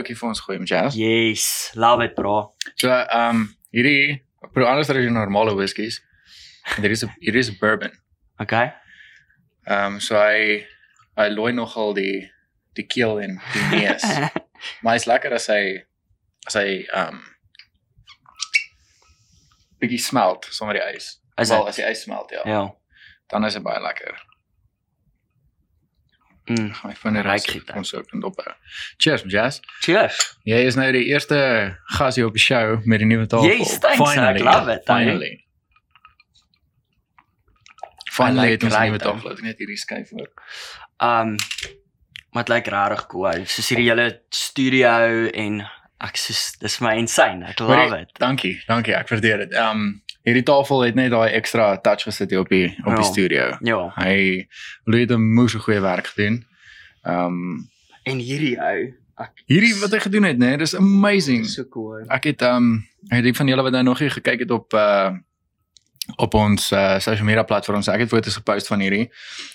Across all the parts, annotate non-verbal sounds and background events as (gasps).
ouetjie vir ons gooi, Jazz. Yes, love it bro. So, ehm um, hierdie pro anders as die normale whiskies. Hier is 'n hier is bourbon. Okay. Ehm um, so hy hy looi nogal die die keel en die neus. (laughs) maar hy's lekker as hy as hy ehm um, bietjie smelt sonder die ys. Is Wel, as die ys smelt, ja. Ja. Dan is dit baie lekker. Mm. Ek van die Ryk hè. ons ook dan dop. Cheers, Jazz. Cheers. Jy is nou die eerste gas hier op die show met die nuwe tafel. Yes, thanks, I love it. Finally. Finally I het like ons 'n nuwe tafel. Laat ek net hierdie skuif hoor. Um maar dit lyk regtig cool. Soos hierdie hele studio en ek soos dis my insane. Ek love Hoorie, it. Dankie, dankie. Ek waardeer dit. Ehm um, hierdie tafel het net daai ekstra touch gesit hier op die op die Ja. studio. Ja. Hy Louis het 'n moeë goeie werk gedoen. Ehm um, En hierdie ou, ek hierdie wat hy gedoen het, nee, dis amazing. so cool. Ek het ehm um, ek het van julle wat nou nog nie gekyk het op uh op ons uh, social media platforms. Ek het foto's gepost van hierdie.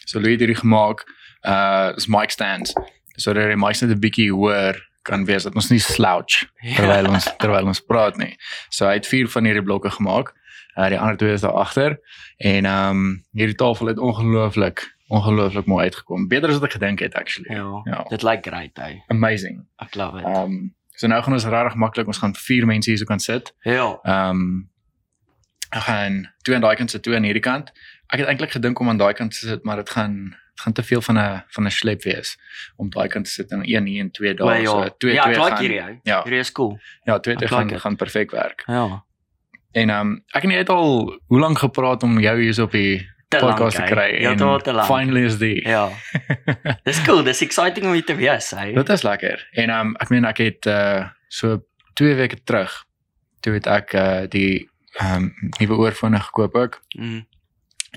So Louis het hierdie gemaak. Uh is mic stands. So dat die mics net 'n bietjie hoër kan wees dat ons nie slouch terwyl ons terwyl ons praat nie. So hy het vier van hierdie blokke gemaak. Uh die ander twee is daar agter en ehm um, hierdie tafel het ongelooflik ongelooflik mooi uitgekom. Beter as wat ek gedink het actually. Ja. Ja. Dit lyk great hy. Amazing. Ek love it. Ehm um, so nou gaan ons regtig maklik ons gaan vier mense hier so kan sit. Ja. Ehm um, ek gaan twee aan daai kant sit, twee aan hierdie kant. Ek het eintlik gedink om aan daai kant te sit, maar dit gaan dit gaan te veel van 'n van 'n sleep wees om daai kant te sit en een hier en twee daar. So ja. twee Ja, twee like gaan. hierdie. Ja. Hierdie is cool. Ja, twee twee like gaan it. gaan perfek werk. Ja. En ehm um, ek en jy het al hoe lank gepraat om jou hier op die Te podcast te hè. kry Ja, tot te lank. finally is die. Ja. (laughs) Dis cool. Dis exciting om hier te wees, hy. Dit is lekker. En ehm um, ek meen ek het uh so 2 weke terug toe het ek uh die ehm um, nuwe oorfone gekoop ook. Mm.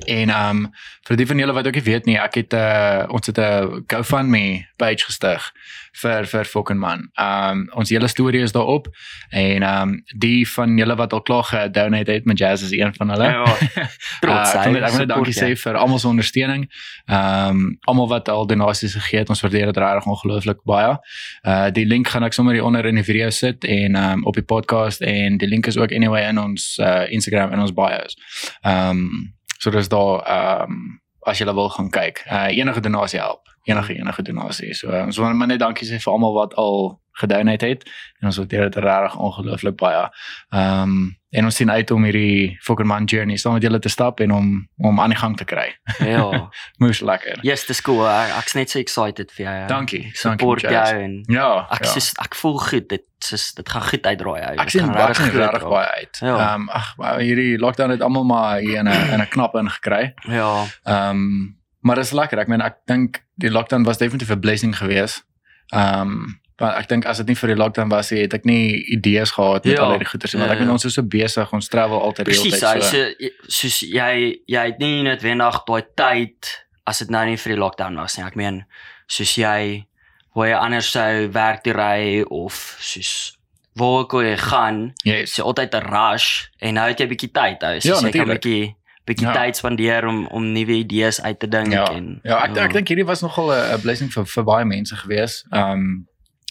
En ehm um, vir die van julle wat ook nie weet nie, ek het 'n uh, ons het 'n GoFundMe page gestig vir vir fucking man. Ehm um, ons hele storie is daarop en ehm um, die van julle wat al klaar gedonate het met Jazz is een van hulle. Ja. (laughs) Trots, Uh, ek wil net ek wil net dankie jy. sê vir almal se ondersteuning. Ehm um, almal wat al donasies gegee het, ons waardeer dit regtig ongelooflik baie. Uh die link gaan ek sommer hier onder in die video sit en ehm um, op die podcast en die link is ook anyway in ons uh Instagram en ons bios. Ehm um, so dis daar ehm um, as jy wil gaan kyk. Uh enige donasie help. Enige enige donasie. So uh, ons wil maar net dankie sê vir almal wat al gedonate het en ons waardeer dit regtig ongelooflik baie. Ehm um, en ons sien uit om hierdie fucking man journey saam met julle te stap en om om aan die gang te kry. Ja. (laughs) Moes lekker. Yes, dis cool. Ek, ek's net so excited vir jou. ja. Dankie. Ek support Dankie, jou en Ja. ek ja. soos ek voel goed. Dit soos dit gaan goed uitdraai ou. ek Dit sien regtig regtig baie uit. Ja. Ehm um, ag hierdie lockdown het almal maar hier in 'n in 'n knap ingekry. Ja. Ehm um, maar dit is lekker. Ek meen ek dink die lockdown was definitief 'n blessing geweest. Ehm um, want ek dink as dit nie vir die lockdown was nie, het ek nie idees gehad met Ja. al hierdie goeders nie. Want Ja, ek meen ja. ons is so besig, ons travel altyd die hele Presies. so. so soos jy jy het nie noodwendig daai tyd as dit nou nie vir die lockdown was nie. Ek meen soos jy waar jy anders sou werk toe ry of soos waar jy gaan, Yes. jy altyd 'n rush en nou het jy 'n bietjie tyd ou. Ja, So jy kan natuurlijk. bietjie bietjie Ja. tyd spandeer om om nuwe idees uit te dink Ja. en Ja, ek ek dink hierdie was nogal 'n 'n blessing vir vir baie mense gewees. Ehm um,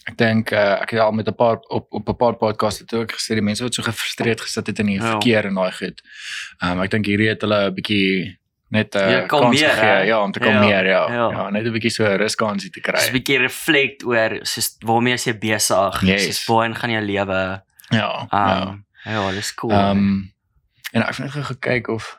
ek dink uh, ek het al met 'n paar op op 'n paar podcasts het ook gesê die mense wat so gefrustreerd gesit het in die Ja. verkeer en daai goed. Ehm um, ek dink hierdie het hulle 'n bietjie net 'n Ja, kalmeer, hè? ja, om te Ja, kalmeer, ja. Ja, ja. ja net 'n bietjie so ruskansie te Dis 'n kry. bietjie reflect oor soos waarmee is jy besig? Yes. Soos waarheen gaan jou lewe? Ja. ja. Um, ja, dis cool. Ehm um, en ek het net gekyk of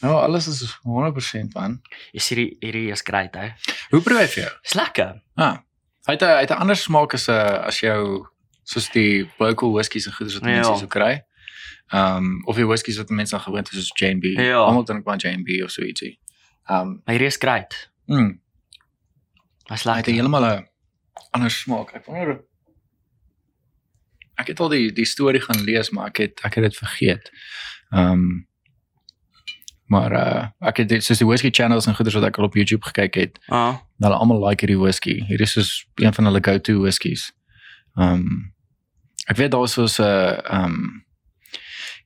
nou alles is 100% man. Is hierdie hierdie is great hè. Hoe probeer vir jou? Dis lekker. Ah. Hy het 'n hy het 'n ander smaak as 'n as jou soos die local whiskies en goeders wat Ja. mense so kry. Ehm um, of die whiskies wat mense dan gewoond is soos Jane B. Ja. Almal drink maar Jane B of so ietsie. Ehm um, Maar hierdie is great. mm, Dis hy het lekker. heeltemal 'n ander smaak. Ek wonder Ek het al die die storie gaan lees, maar ek het ek het dit vergeet. Ehm um, maar uh ek het soos die whisky channels en goeders wat ek al op YouTube gekyk het. Ah, Hulle almal like hierdie whisky. Hierdie is soos een van hulle go-to whiskies. Ehm um, ek weet daar is soos 'n ehm um,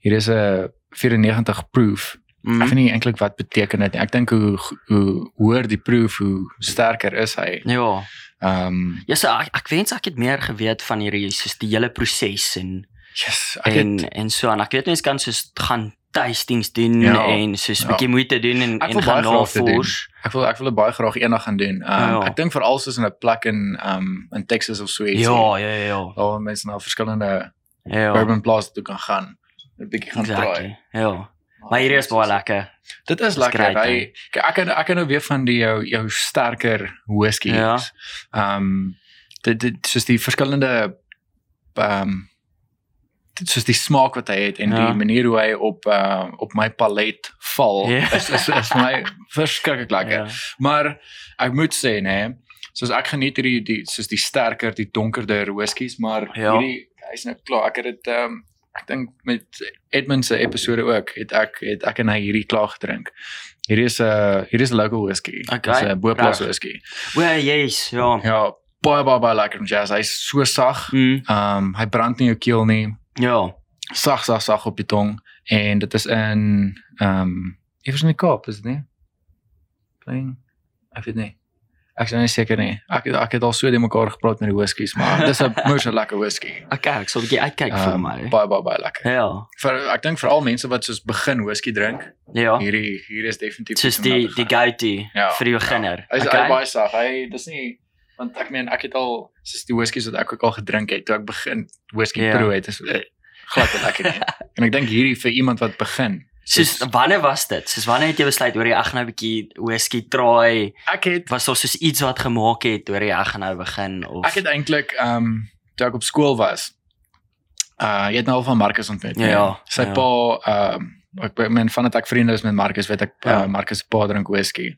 hier is 'n 94 proof. mm, Ek weet nie eintlik wat beteken dit nie. Ek dink hoe hoe hoër die proof, hoe sterker is hy. ja. Ehm Ja, so ek, ek wens ek het meer geweet van hierdie soos die hele proses en yes, ek en het en so en ek weet mense kan soos gaan tuistings doen Ja, en soos 'n ja. bietjie moeite doen en Ek en gaan navors. ek wil ek wil dit baie graag eendag gaan doen. Ehm Ja. ek dink veral soos in 'n plek in ehm in Texas of so iets. Ja, ja, ja, ja. Waar mense na verskillende Ja. urban plaas toe kan gaan. 'n bietjie gaan. Exactly. Ja. Maar hier is baie lekker. Dit is lekker. Hy ek kan ek kan nou weer van die jou jou sterker whisky. Ja. Ehm dit dit soos die verskillende ehm dit soos die smaak wat hy het en Ja. die manier hoe hy op uh, op my palet val Ja. (laughs) is is is my verskriklik lekker. Ja. Maar ek moet sê nê, soos ek geniet hierdie die soos die sterker, die donkerder whiskies, maar Ja. hierdie hy's nou klaar. Ek het dit ehm um, ek dink met Edmund se episode ook het ek het ek en hy hierdie klaar gedrink. Hierdie is 'n uh, hierdie is 'n local whisky. Okay, Dis 'n Boplaas whisky. O, yes, ja. Ja, baie baie baie lekker jazz. Hy's so sag. Mm, Ehm um, hy brand nie jou keel nie. Ja. Sag sag sag op die tong en dit is in ehm um, iewers in die Kaap, is dit nie? Klein. Ek weet nie. Ek is nou nie seker nie. Ek ek het al so de mekaar gepraat met die whiskies, maar dis 'n (laughs) moeë lekker whisky. Okay, ek sal 'n bietjie uitkyk vir Ehm, my. Baie baie baie lekker. Ja. Vir ek dink veral mense wat soos begin whisky drink, Ja. hierdie hier is definitief Soos die die go-to Ja, vir die beginner. Ja. Hy's hy Okay. baie sag. Hy dis nie want ek meen ek het al soos die whiskies wat ek ook al gedrink het toe ek begin whisky Ja. yeah. proe het is eh, glad nie lekker nie. (laughs) en ek dink hierdie vir iemand wat begin. Soos wanneer was dit? Soos wanneer het jy besluit oor jy ag nou 'n bietjie whisky try? Ek het Was daar soos iets wat gemaak het oor jy ag nou begin of ek het eintlik ehm um, toe ek op skool was. Uh jy het nou al van Marcus ontmoet. Ja, ja, Sy ja. pa ehm um, ek meen van dat ek vriende is met Marcus, weet ek Ja. uh, Marcus se pa drink whisky.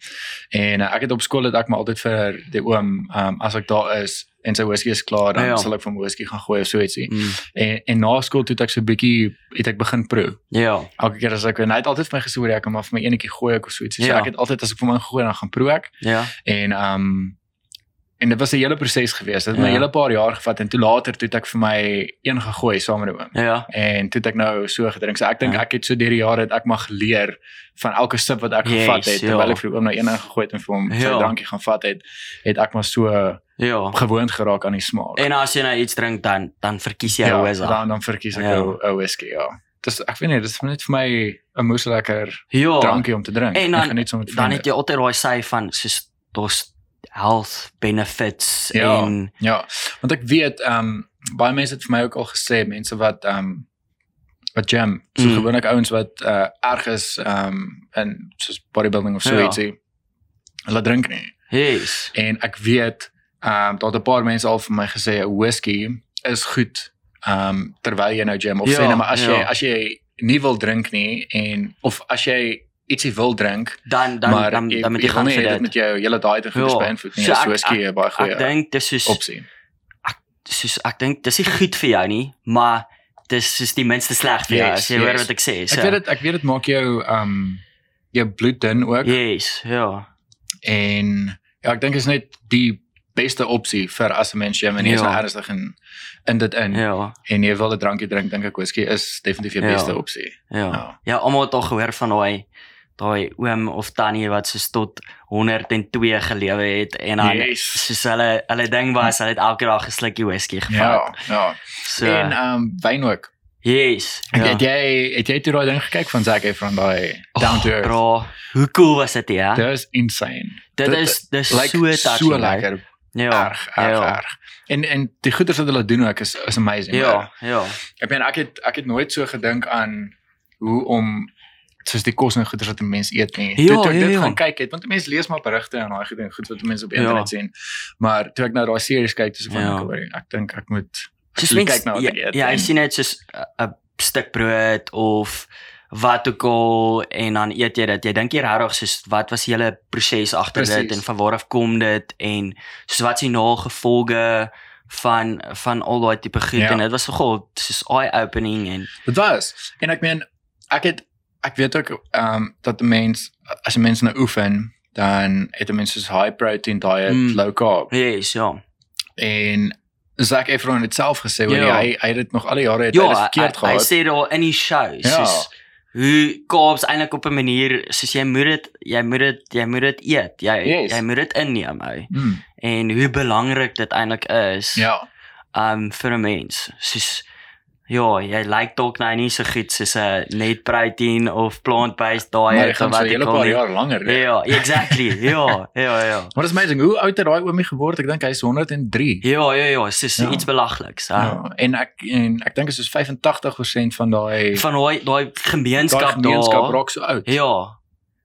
En uh, ek het op skool het ek maar altyd vir die oom um, as ek daar is en sy whisky is klaar dan Ja, ja. sal ek vir hom whisky gaan gooi of so ietsie. Mm, En en na skool toe het ek so 'n bietjie het ek begin proe. ja. Elke keer as ek en hy het altyd vir my gesê hoor jy kan maar vir my enetjie gooi ek of so ietsie. So Ja. ek het altyd as ek vir my gooi dan gaan proe ek Ja. en um, en dit was 'n hele proses gewees. Dit het my Ja. hele paar jaar gevat en toe later toe het ek vir my een gegooi saam met hom. Ja. En toe het ek nou so gedrink. So ek dink Ja. ek het so deur die jare het ek maar geleer van elke sip wat ek Yes, gevat het ja. terwyl ek vir hom nou een ingegooi het en vir hom sy Ja. drankie gaan vat het, het ek maar so Ja. gewoond geraak aan die smaak. En as jy nou iets drink dan dan verkies jy ja, Rosa. dan dan verkies ek Ja. 'n ja. whisky, ja. Dis ek weet nie, dis net vir my 'n moes lekker Ja. drankie om te drink. En dan- Ek geniet so met Dan vriende. het jy altyd daai sy van soos daar's health benefits Ja. en Ja, want ek weet ehm um, baie mense het vir my ook al gesê mense wat ehm um, wat gym, so Mm. gewoonlik ouens wat uh, erg is ehm um, in soos bodybuilding of so Ja. ietsie. Hulle drink nie. yes. En ek weet ehm um, daar het 'n paar mense al vir my gesê 'n whisky is goed ehm um, terwyl jy nou gym of Ja, sê nou maar as jy ja. as jy nie wil drink nie en of as jy ietsie wil drink Dan dan maar dan jy, dan moet jy jy gaan dit met jou hele daai te goed beïnvloed nie. So So ek- whisky 'n baie Ek goeie dink dis soos opsie. soos ek dink dis nie goed vir jou nie, maar dis is die minste sleg vir jou Yes, as jy hoor yes. wat ek sê. Ek weet dit ek weet dit maak jou um, jou bloed dun ook Yes, ja. en ja ek dink is net die beste opsie vir as 'n mens gym en jy is Ja. nou ernstig in in dit in Ja. en jy wil 'n drankie drink dink ek whisky is definitief die Ja. beste opsie. Ja. Ja. Ja, almal het al gehoor van daai daai oom of tannie wat soos tot 102 gelewe het en dan Yes. soos hulle hulle ding was, hulle het elke dag 'n slukkie whisky gevat. Ja, ja. So, En ehm um, wyn ook. yes. Ja. Ja. Het jy het jy toe daai ding gekyk van Zac Efron daai Down to Oh, Earth? Bro, hoe cool was dit ja? Dit is insane. Dit is dis Lyk so touching. so lekker. Ja. Erg, erg, ja. erg. En en die goeders wat hulle doen ook is is amazing. Ja, ja. Ek meen ek het ek het nooit so gedink aan hoe om soos die kos en goeders wat 'n mens eet nie. Ja, toe, toe ek ja, dit ja. gaan kyk het, want mense lees maar berigte en daai goed en goed wat mense op Ja. internet sien. Maar toe ek nou daai series kyk, dis van Ja. ek ek dink ek moet Soos mens kyk na wat ja, ek eet. ja, jy en- sien net soos 'n- stuk brood of wat ook al en dan eet jy dit. Jy dink jy regtig soos wat was die hele proses agter dit en van waar af kom dit en soos wat is die nagevolge van van al daai tipe goed Ja. en dit was vir God soos eye opening en Dit was. En ek meen ek het ek weet ook ehm um, dat 'n mens as 'n mens nou oefen, dan het 'n mens soos high protein diet, Mm. low carb. yes, ja. En Zac Efron het self gesê Ja. hy hy het dit nog al die jare het Ja, hy dit hy, verkeerd hy gehad. sê daar in die show Ja. soos hoe carbs eintlik op 'n manier soos jy moet dit jy moet dit jy moet dit eet. Jy Yes. jy moet dit inneem ou. Hmm. en hoe belangrik dit eintlik is Ja. um vir 'n mens. Soos ja, jy lyk dalk nou nie so goed soos 'n net protein of plant-based Maar diet dit of gaan wat 'n ek al paar nie. jaar langer. hè. Ja, exactly. ja, (laughs) ja, ja. Maar dit is amazing hoe oud het daai oomie geword? Ek dink hy's 103. Ja, ja, ja, dis Ja. iets belagliks, hè. Ja, en ek en ek dink dit is soos 85% van daai Van daai daai gemeenskap daai gemeenskap daar. raak so oud. Ja.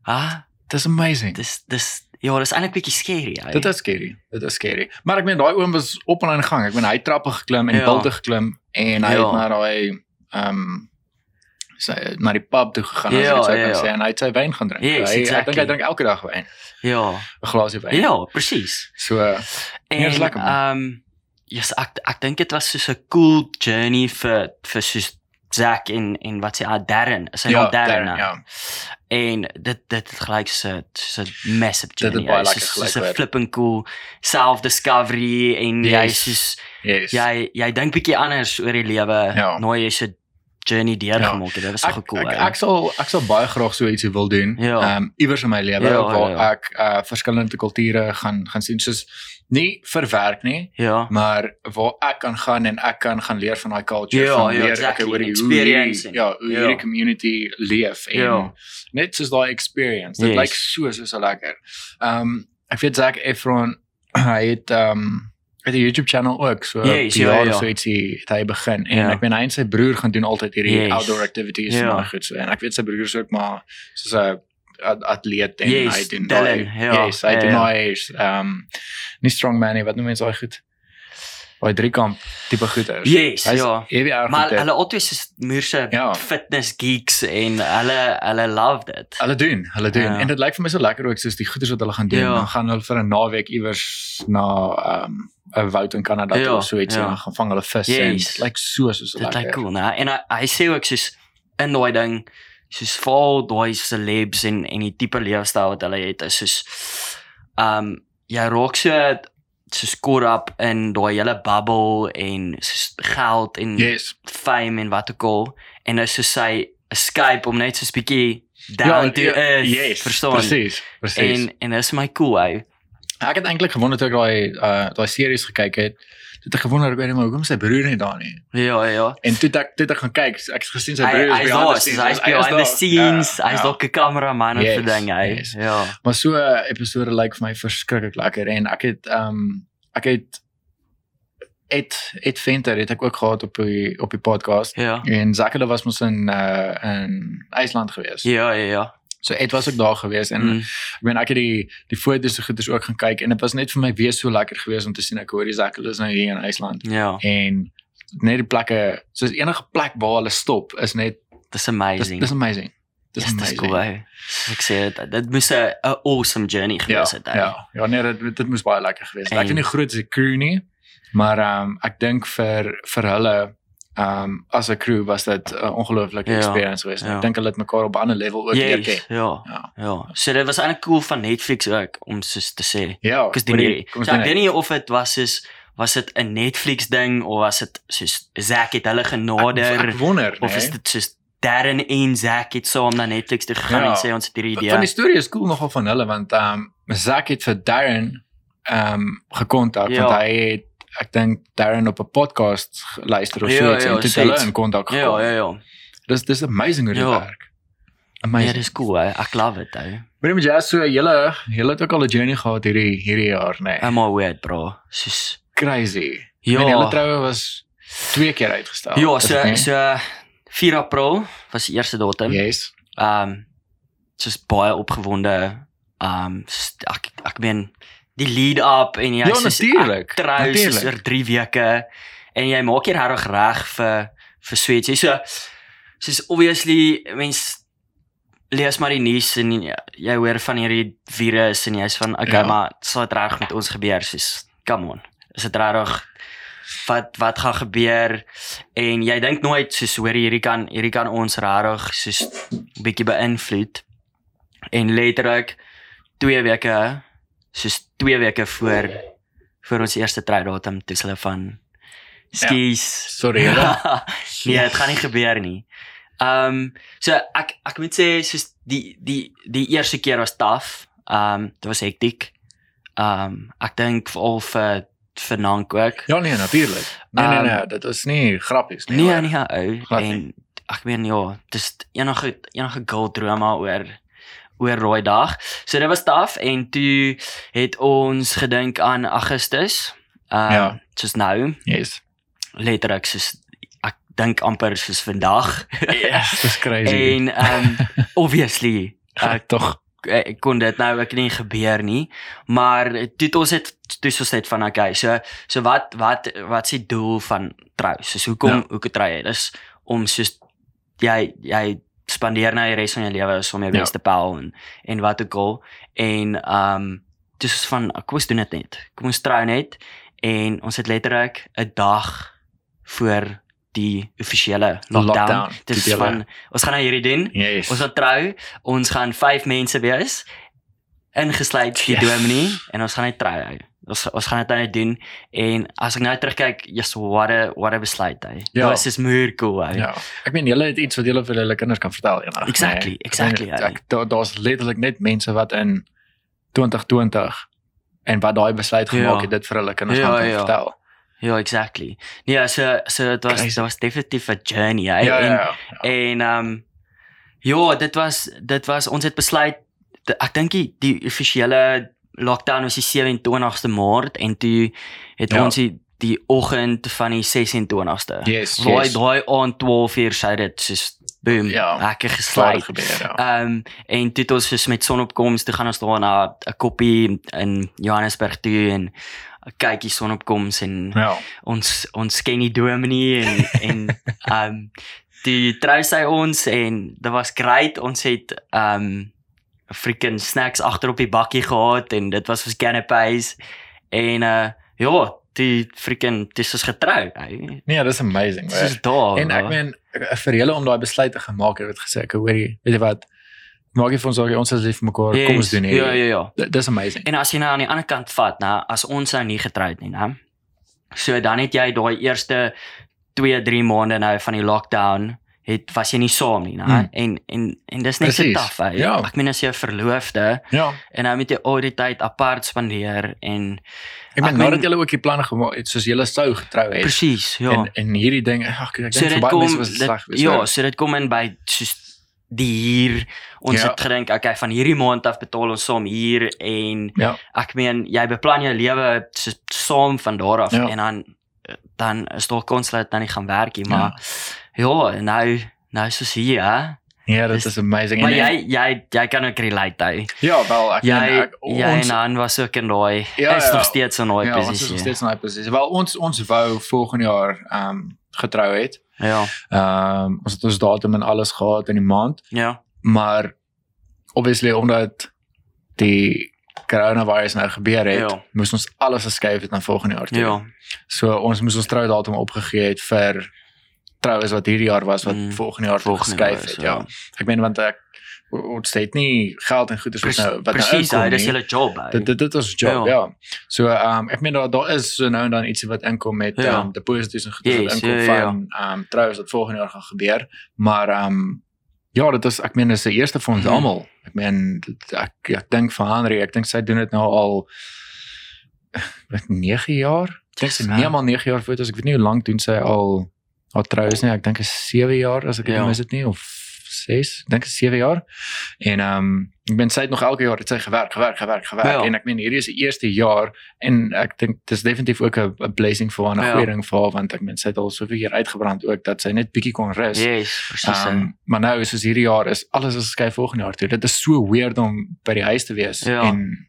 Ah, Dis amazing. dis dis ja, dis eintlik bietjie scary, hè. Dit is scary. Dit is scary. Maar ek meen daai oom was op en aan die gang. Ek meen hy trappe geklim en Ja. bulte geklim en hy Ja. het na daai ehm sy na die pub toe gegaan as Ja, ek dit sou ja, kan ja. sê en hy het sy wyn gaan drink. Yes, hy, Ek exactly. dink hy drink elke dag wyn, Ja. 'n glasie wyn. Ja, presies. So En dis lekker, ehm um, yes, ek ek dink dit was so 'n cool journey vir vir soos Zack en en wat sê ah Darren, is hy ja, nog Darren? Darren, nou? ja. En dit dit het gelyk so so massive Dit journey. lekker soos- gelyk soos 'n hoor. flipping cool self discovery en jy Yes. soos Yes. jy jy dink bietjie anders oor die lewe Ja. nou jy so journey deurgemaak het. Dit was so ek, cool. ek, hè. ek sal ek sal baie graag so ietsie wil doen. Ja. Ehm iewers in my lewe Ja, waar ja, ja. ek uh verskillende kulture gaan gaan sien soos nie vir werk nie, ja. maar waar ek kan gaan en ek kan gaan leer van daai culture Ja, van ja, leer exactly, ek oor die experience hoe ja, hoe ja. hierdie community leef en Ja. net soos daai experience. Dit Yes. lyk so so so lekker. Ehm ek weet Zack Efron (clears throat) hy het ehm het 'n YouTube channel ook so Yes, die ja, jaar ja. of so ietsie het hy begin en Ja. ek meen hy en sy broer gaan doen altyd hierdie Yes. outdoor activities Ja. en goed so en ek weet sy broer is ook maar soos 'n at- atleet en Yes, hy doen Dylan, daai- ja, yes, hy ja, doen ja. daai ehm nie strongman nie wat noem mense daai goed daai driekamp tipe goeders Yes, Hy's ja. ewig Maar dit. hulle altyd is moerse Ja. fitness geeks en hulle hulle love dit. Hulle doen, hulle doen. Ja. En dit lyk vir my so lekker ook soos die goeders wat hulle gaan doen. Ja. Dan gaan hulle vir 'n naweek iewers na ehm 'n woud in Kanada Ja, toe of so iets ja. en gaan vang hulle vis en Yes. dit lyk so so so Dit lekker. lyk cool, né? En hy, hy sê ook soos in daai ding soos vol daai celebs en en die tipe leefstyl wat hulle het is soos um jy raak so soos caught up in daai hele bubble en soos geld en Yes. fame en wat ook al en is so sy escape om net so 'n bietjie down to earth yes, verstaan Presies, presies. en en dis my cool ou ek het eintlik gewonder toe ek daai uh daai series gekyk het. Toe het ek gewonder weet nie maar hoekom sy broer nie daar nie. ja ja En toe ek toe ek gaan kyk, ek het gesien sy broer is behind the soos scenes. hy's behind the daar. scenes Ja, hy's ja. dalk 'n kameraman of Yes, ding hy yes. ja Maar so 'n episode lyk vir my verskriklik lekker en ek het um, ek het het het Venter het ek ook gehad op die op die podcast ja en Zakke was mos in uh in IJsland gewees. ja ja ja So Ed was ook daar gewees en Mm. ek meen ek het die die foto's se goeders ook gaan kyk en dit was net vir my weer so lekker geweest om te sien ek hoor die Zakke is nou hier in IJsland ja en net die plekke soos enige plek waar hulle stop is net dis amazing dis amazing. Dis Yes, amazing. cool ou. ek sê dit dit moes 'n awesome journey Ja, gewees het ou. ja. Ja, nee, dit dit moes baie lekker gewees het. Ek En- weet nie groot is die crew nie, maar ehm um, ek dink vir vir hulle um, as 'n crew was dit 'n ongelooflike Ja, experience geweest. ja. Ek dink hulle het mekaar op 'n ander level ook leer ken. Ja Ja. ja so dit was eintlik cool van Netflix ook om soos te sê Ja, Because die nie, so, ek weet nie of dit was soos was dit 'n Netflix ding of was dit soos Zack het hulle Ek, genader ek wonder, of is nee. dit soos Darren en Zack het saam na Netflix toe gegaan Ja. en sê ons het hierdie Van idee. die storie is cool nogal van hulle want ehm um, Zack het vir Darren ehm um, gekontak Ja. want hy het ek dink Darren op 'n podcast geluister of Ja, so iets ja, en toe hulle in kontak Ja, gekom. ja, ja. Dis dis amazing hoe dit Ja. werk. Ja, Amazing. dis cool. Hè. Ek love it, ou. Maar met jazz so julle julle het ook al 'n journey gehad hierdie hierdie jaar, nê. Nee. I'm all weird, bro. Soos Crazy. ja. Ja. En julle troue was twee keer uitgestel. Ja, so dit nie? so 4 April was die eerste datum. Yes. Ehm um, soos baie opgewonde. Ehm um, ek ek meen die lead up en jy Ja, soos natuurlijk, ek trou soos oor 3 weke en jy maak hier reg reg vir vir sweet. Jy so soos obviously mens lees maar die nuus en jy, jy hoor van hierdie virus en jy's van okay, Ja. maar sal dit reg met ons gebeur soos come on. Is dit reg wat wat gaan gebeur en jy dink nooit soos hoor hierdie kan hierdie kan ons regtig soos bietjie beïnvloed en letterlik 2 weke soos 2 weke voor voor ons eerste troudatum toe is hulle van skis Sorry, julle. (laughs) nee dit gaan nie gebeur nie ehm um, so ek ek moet sê soos die die die eerste keer was taaf ehm um, dit was hektiek Um ek dink veral vir vir Nank ook. Ja nee, natuurlik. Nee nee Ehm, nee, dit is nie grappies nie. Nee nee ou Glad en ek meen ja, dis enige enige girl maar oor oor rooi dag. So dit was taaf en toe het ons gedink aan Augustus. Um Ja. soos nou, Yes. letterlik soos ek dink amper soos vandag. Yes, dis crazy. en um (laughs) obviously uh, tog ek kon dit nou ook nie gebeur nie maar toe het ons het toe ons net van okay so so wat wat wat is die doel van trou soos hoekom ja. hoekom trou jy dis om soos jy jy spandeer nou die res van jou lewe is om jou Ja. beste pel en en wat ook al en um dis van kom ons doen dit net kom ons trou net en ons het letterlik 'n dag voor die offisiële lockdown, Lockdown, dis die hele- van ons gaan nou hierdie doen Yes. Ons gaan trou. Ons gaan 5 mense wees ingesluit die Yes. dominee en ons gaan net trou. Hy. Ons ons gaan dit nou net doen en as ek nou terugkyk, yes, what a what a besluit hy. Ja. Dit is meer cool hy. Ja. Ek meen julle het iets wat julle vir julle kinders kan vertel eendag. Exactly, nee. exactly, Ek, ja. ek, daar daar's letterlik net mense wat in 2020 en wat daai besluit gemaak Ja. het dit vir hulle kinders Ja, gaan ja. vertel. Ja, exactly. Nee, so so dit was dit was definitief 'n journey hy. Ja, en ja, ja. en um ja, dit was dit was ons het besluit ek dink die, die offisiële lockdown was die 27ste Maart en toe het Ja. ons die, die oggend van die 26ste. Yes, Daai yes. daai aan 12 uur sou dit soos boom, Ja. lekker Swaar gesluit. gebeur ja. Ehm um, en toe het ons soos met sonopkoms toe gaan ons daar na 'n koppie in Johannesburg toe en kyk die sonopkoms en Ja. ons ons ken die dominee en (laughs) en ehm um, die trou sy ons en dit was great ons het ehm um, freaking snacks agter op die bakkie gehad en dit was vir canapés en uh ja die freaking dis is getrou hy Nee, dis amazing. dis hoor. is daar En ek hoor. meen ek- vir julle om daai besluit te gemaak het, het gesê ek hoorie, weet jy wat? Maak jy vir ons sorg, ons is lief vir mekaar. Kom ons Yes, doen ja hierdie. ja ja Dit dis amazing. En as jy nou aan die ander kant vat, nou, as ons nou nie getroud nie, nou. So dan het jy daai eerste 2, 3 maande nou van die lockdown het was jy nie saam nie, nou. Hmm. En en en dis net so Presies, taaf, hè. ja. Ek meen as jy 'n verloofde Ja. en nou moet jy al die tyd apart spandeer en Ek meen nadat julle ook die planne gemaak het soos julle sou getrou het. presies, ja. En en hierdie ding, ag ek so dink vir dit baie mense was dit sleg ja, hoor. so dit kom in by soos die hier ons Ja. het gedink okay van hierdie maand af betaal ons saam hier en Ja. ek meen jy beplan jou lewe so saam van daar af Ja. en dan dan is daar kans dat dit nou nie gaan werk nie maar ja, nou nou is dit hier hè Ja, dit is amazing. maar En- jy jy jy kan ook relate hy Ja, wel ek jy meen ek, jy en Han was ook in daai Ja, is ja. nog steeds in daai ja, ons is posisie nog steeds in daai posisie. Wel ons ons wou volgende jaar ehm um, getrou het. ja Ehm um, ons het ons datum en alles gehad in die maand, ja maar obviously omdat die coronavirus nou gebeur het, Ja. moes ons alles geskuif het na volgende jaar toe. ja So ons moes ons troudatum opgegee het vir troues wat hierdie jaar was wat Mm, volgende jaar volgende geskuif het. Ja. Ek meen want ek ons het nie geld en goeder wat nou wat nou presies hy inkom dis nie. julle job hy Dit dit dit is job, Ja. ja. So ehm um, ek meen daar daar is so nou en dan ietsie wat inkom met Ja. um, deposito's en goeder wat Yes, inkom ja, ja, ja. van ehm um, troues wat volgende jaar gaan gebeur. Maar ehm um, ja, dit is ek meen dis die eerste vir ons Mhm. almal. Ek meen ek ek dink vir Henry, ek dink sy doen dit nou al wat 9 jaar. Ek dink sy nie mal 9 jaar foto's. Ek weet nie hoe lank doen sy al al troues nie. Ek dink is 7 jaar as ek dit Ja. ja. mis dit nie of 6, dink is 7 jaar. En ehm um, ek ben sy het nog elke jaar het sy gewerk, gewerk, gewerk, gewerk Ja. en ek meen hierdie is die eerste jaar en ek dink dis definitief ook 'n 'n blessing vir haar, 'n Ja. goeie ding vir haar want ek meen sy het al soveel keer uitgebrand ook dat sy net bietjie kon rus. yes presies um, maar nou soos hierdie jaar is alles is geskuif volgende jaar toe. Dit is so weird om by die huis te wees Ja. en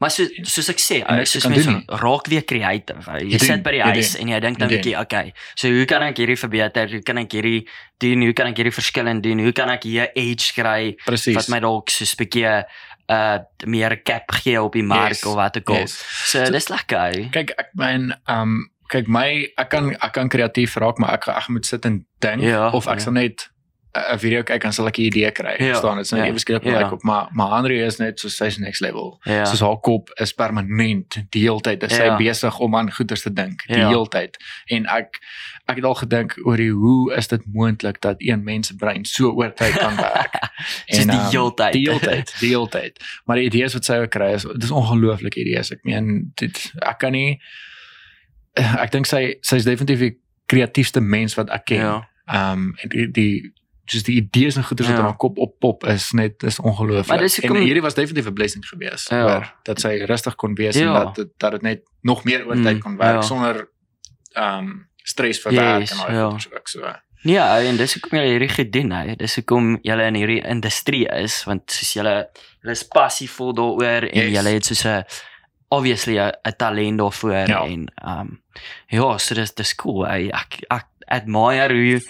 Maar so soos ek sê, En niks soos mense doen raak weer creative. Jy, jy Jy sit doen, by die huis doen, en jy dink dan 'n bietjie, okay. So hoe kan ek hierdie verbeter? Hoe kan ek hierdie doen? Hoe kan ek hierdie verskillend doen? Hoe kan ek hier edge kry presies. wat my dalk soos 'n bietjie uh meer cap gee op die mark Yes, of wat ook al. yes. So dis lekker. ou. Kyk, ek meen ehm um, kyk my ek kan ek kan kreatief raak, maar ek ek moet sit en dink Ja, of ek ja. sal net 'n video kyk en sal ek 'n idee kry. Ja, Verstaan, dit is net ja, ewe skielik ja. like op maar maar Andre is net so sy's next level. Ja. Soos haar kop is permanent die hele tyd. Is sy Ja. besig om aan goeders te dink die Ja. hele tyd. En ek ek het al gedink oor die hoe is dit moontlik dat een mens se brein so oor tyd kan werk. (laughs) Soos die ehm, hele tyd. Die hele tyd, die hele tyd. Maar die idees wat sy ook kry is dis ongelooflike idees. Ek meen dit ek kan nie ek dink sy sy's definitief die kreatiefste mens wat ek ken. Ja. Ehm en die die just die idees en goeders wat Ja. in haar kop oppop is net is ongelooflik. En hierdie was definitief 'n blessing geweest Ja. waar dat sy rustig kon wees en Ja. dat dit- dat dit net nog meer oor Mm, tyd kon werk ja. sonder ehm stres vir werk Yes, en al ja. goeders ook so. Ja, en dis hoekom jy hierdie gedoen het. Dis hoekom jy in hierdie industrie is want soos jy jy is passievol daaroor en Yes. jy het soos 'n obviously 'n talent daarvoor Ja. en um ja, so dis dis cool. Ek ek, ek admire hoe jy-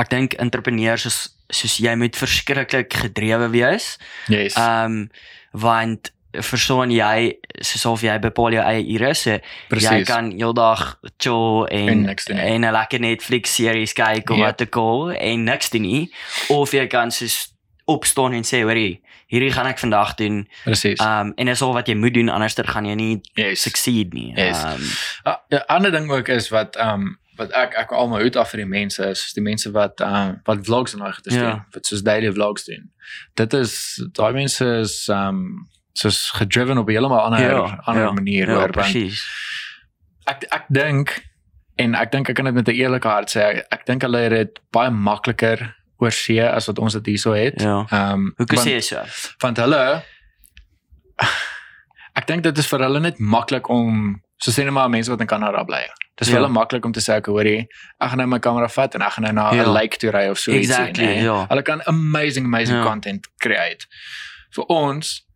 ek dink entrepreneurs is soos jy moet verskriklik gedrewe wees. Yes. Um want verstaan jy soos of jy bepaal jou eie ure so jy Presies. kan heeldag chill en En en 'n lekker Netflix series kyk of Ja. wat ook al en niks doen nie of jy kan soos opstaan en sê hoorie hierdie gaan ek vandag doen Presies. um en dis al wat jy moet doen anderster gaan jy nie yes. succeed nie Yes. um 'n ander ding ook is wat ehm um, wat ek ek al my hoed af vir die mense is, is die mense wat ehm um, wat vlogs en daai goeie Ja. doen, wat soos daily vlogs doen. Dit is daai mense is ehm um, soos gedriven op 'n heeltemal ander ander manier ja, hoor want presies ek ek dink en ek dink ek kan dit met 'n eerlike hart sê ek, ek dink hulle het dit baie makliker oor see as wat ons dit hierso het. ja Ehm um, hoe kan sê so want hulle (sighs) ek dink dit is vir hulle net maklik om so sê net maar mense wat in Kanada bly. Dis Ja. hulle maklik om te sê ek hoorie, ek gaan nou my kamera vat en ek gaan nou na 'n Ja. lake toe ry of so Exactly, ja. Hulle kan amazing amazing Ja. content create. Vir ons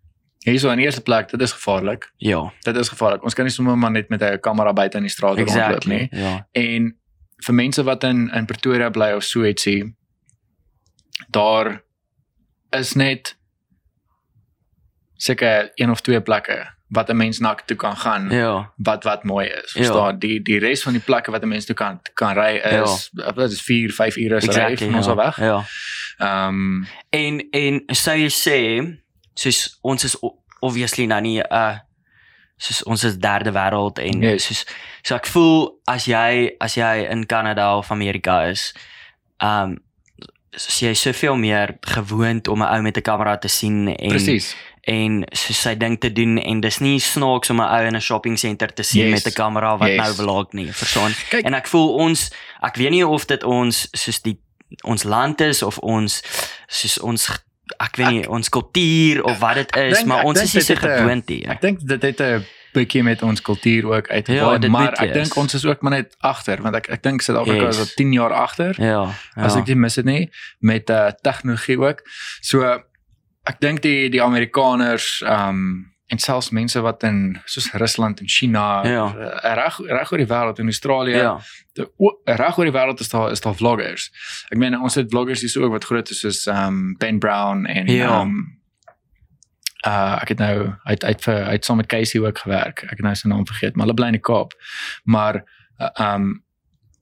hierso in eerste plek, dit is gevaarlik. ja Dit is gevaarlik. Ons kan nie sommer maar net met 'n kamera buite in die straat rondloop exactly nie. ja En vir mense wat in in Pretoria bly of so ietsie, daar is net seker een of twee plekke wat 'n mens na toe kan gaan ja wat wat mooi is. Ja. Verstaan? Die die res van die plekke wat 'n mens toe kan kan ry is wat is 4, 5 ure se ry van ons ja. al weg. ja Ehm En en sou jy sê soos ons is obviously nou nie 'n uh, soos ons is derde wêreld en Yes. soos so ek voel as jy as jy in Kanada of Amerika is, um soos jy soveel meer gewoond om 'n ou met 'n kamera te sien en presies. En soos sy ding te doen en dis nie snaaks om 'n ou in 'n shopping center te sien Yes. met 'n kamera wat Yes. nou vlog nie, verstaan? Kyk. En ek voel ons ek weet nie of dit ons soos die ons land is of ons soos ons ek weet nie ons kultuur of wat dit is, dink- maar ek ons is nie so dit gewoond nie. Ek dink dit het 'n bietjie met ons kultuur ook Ja, uitgewaai, dit maar ek dink ons is ook maar net agter want ek ek dink Suid-Afrika Yes. is al 10 jaar agter. Ja. ja. as ek dit mis het nie met uh, tegnologie ook. So ek dink die die Amerikaners ehm um, en selfs mense wat in soos Rusland en China Ja. uh, reg reg oor die wêreld in Australië ja. reg oor die wêreld is daar is daar vloggers. Ek meen ons het vloggers hier so ook wat groot is soos ehm um, Ben Brown en Ja. um, uh ek het nou uit uit vir uit saam met Casey ook gewerk. Ek het nou sy naam vergeet, maar hulle bly in die Kaap. Maar uh, ehm um,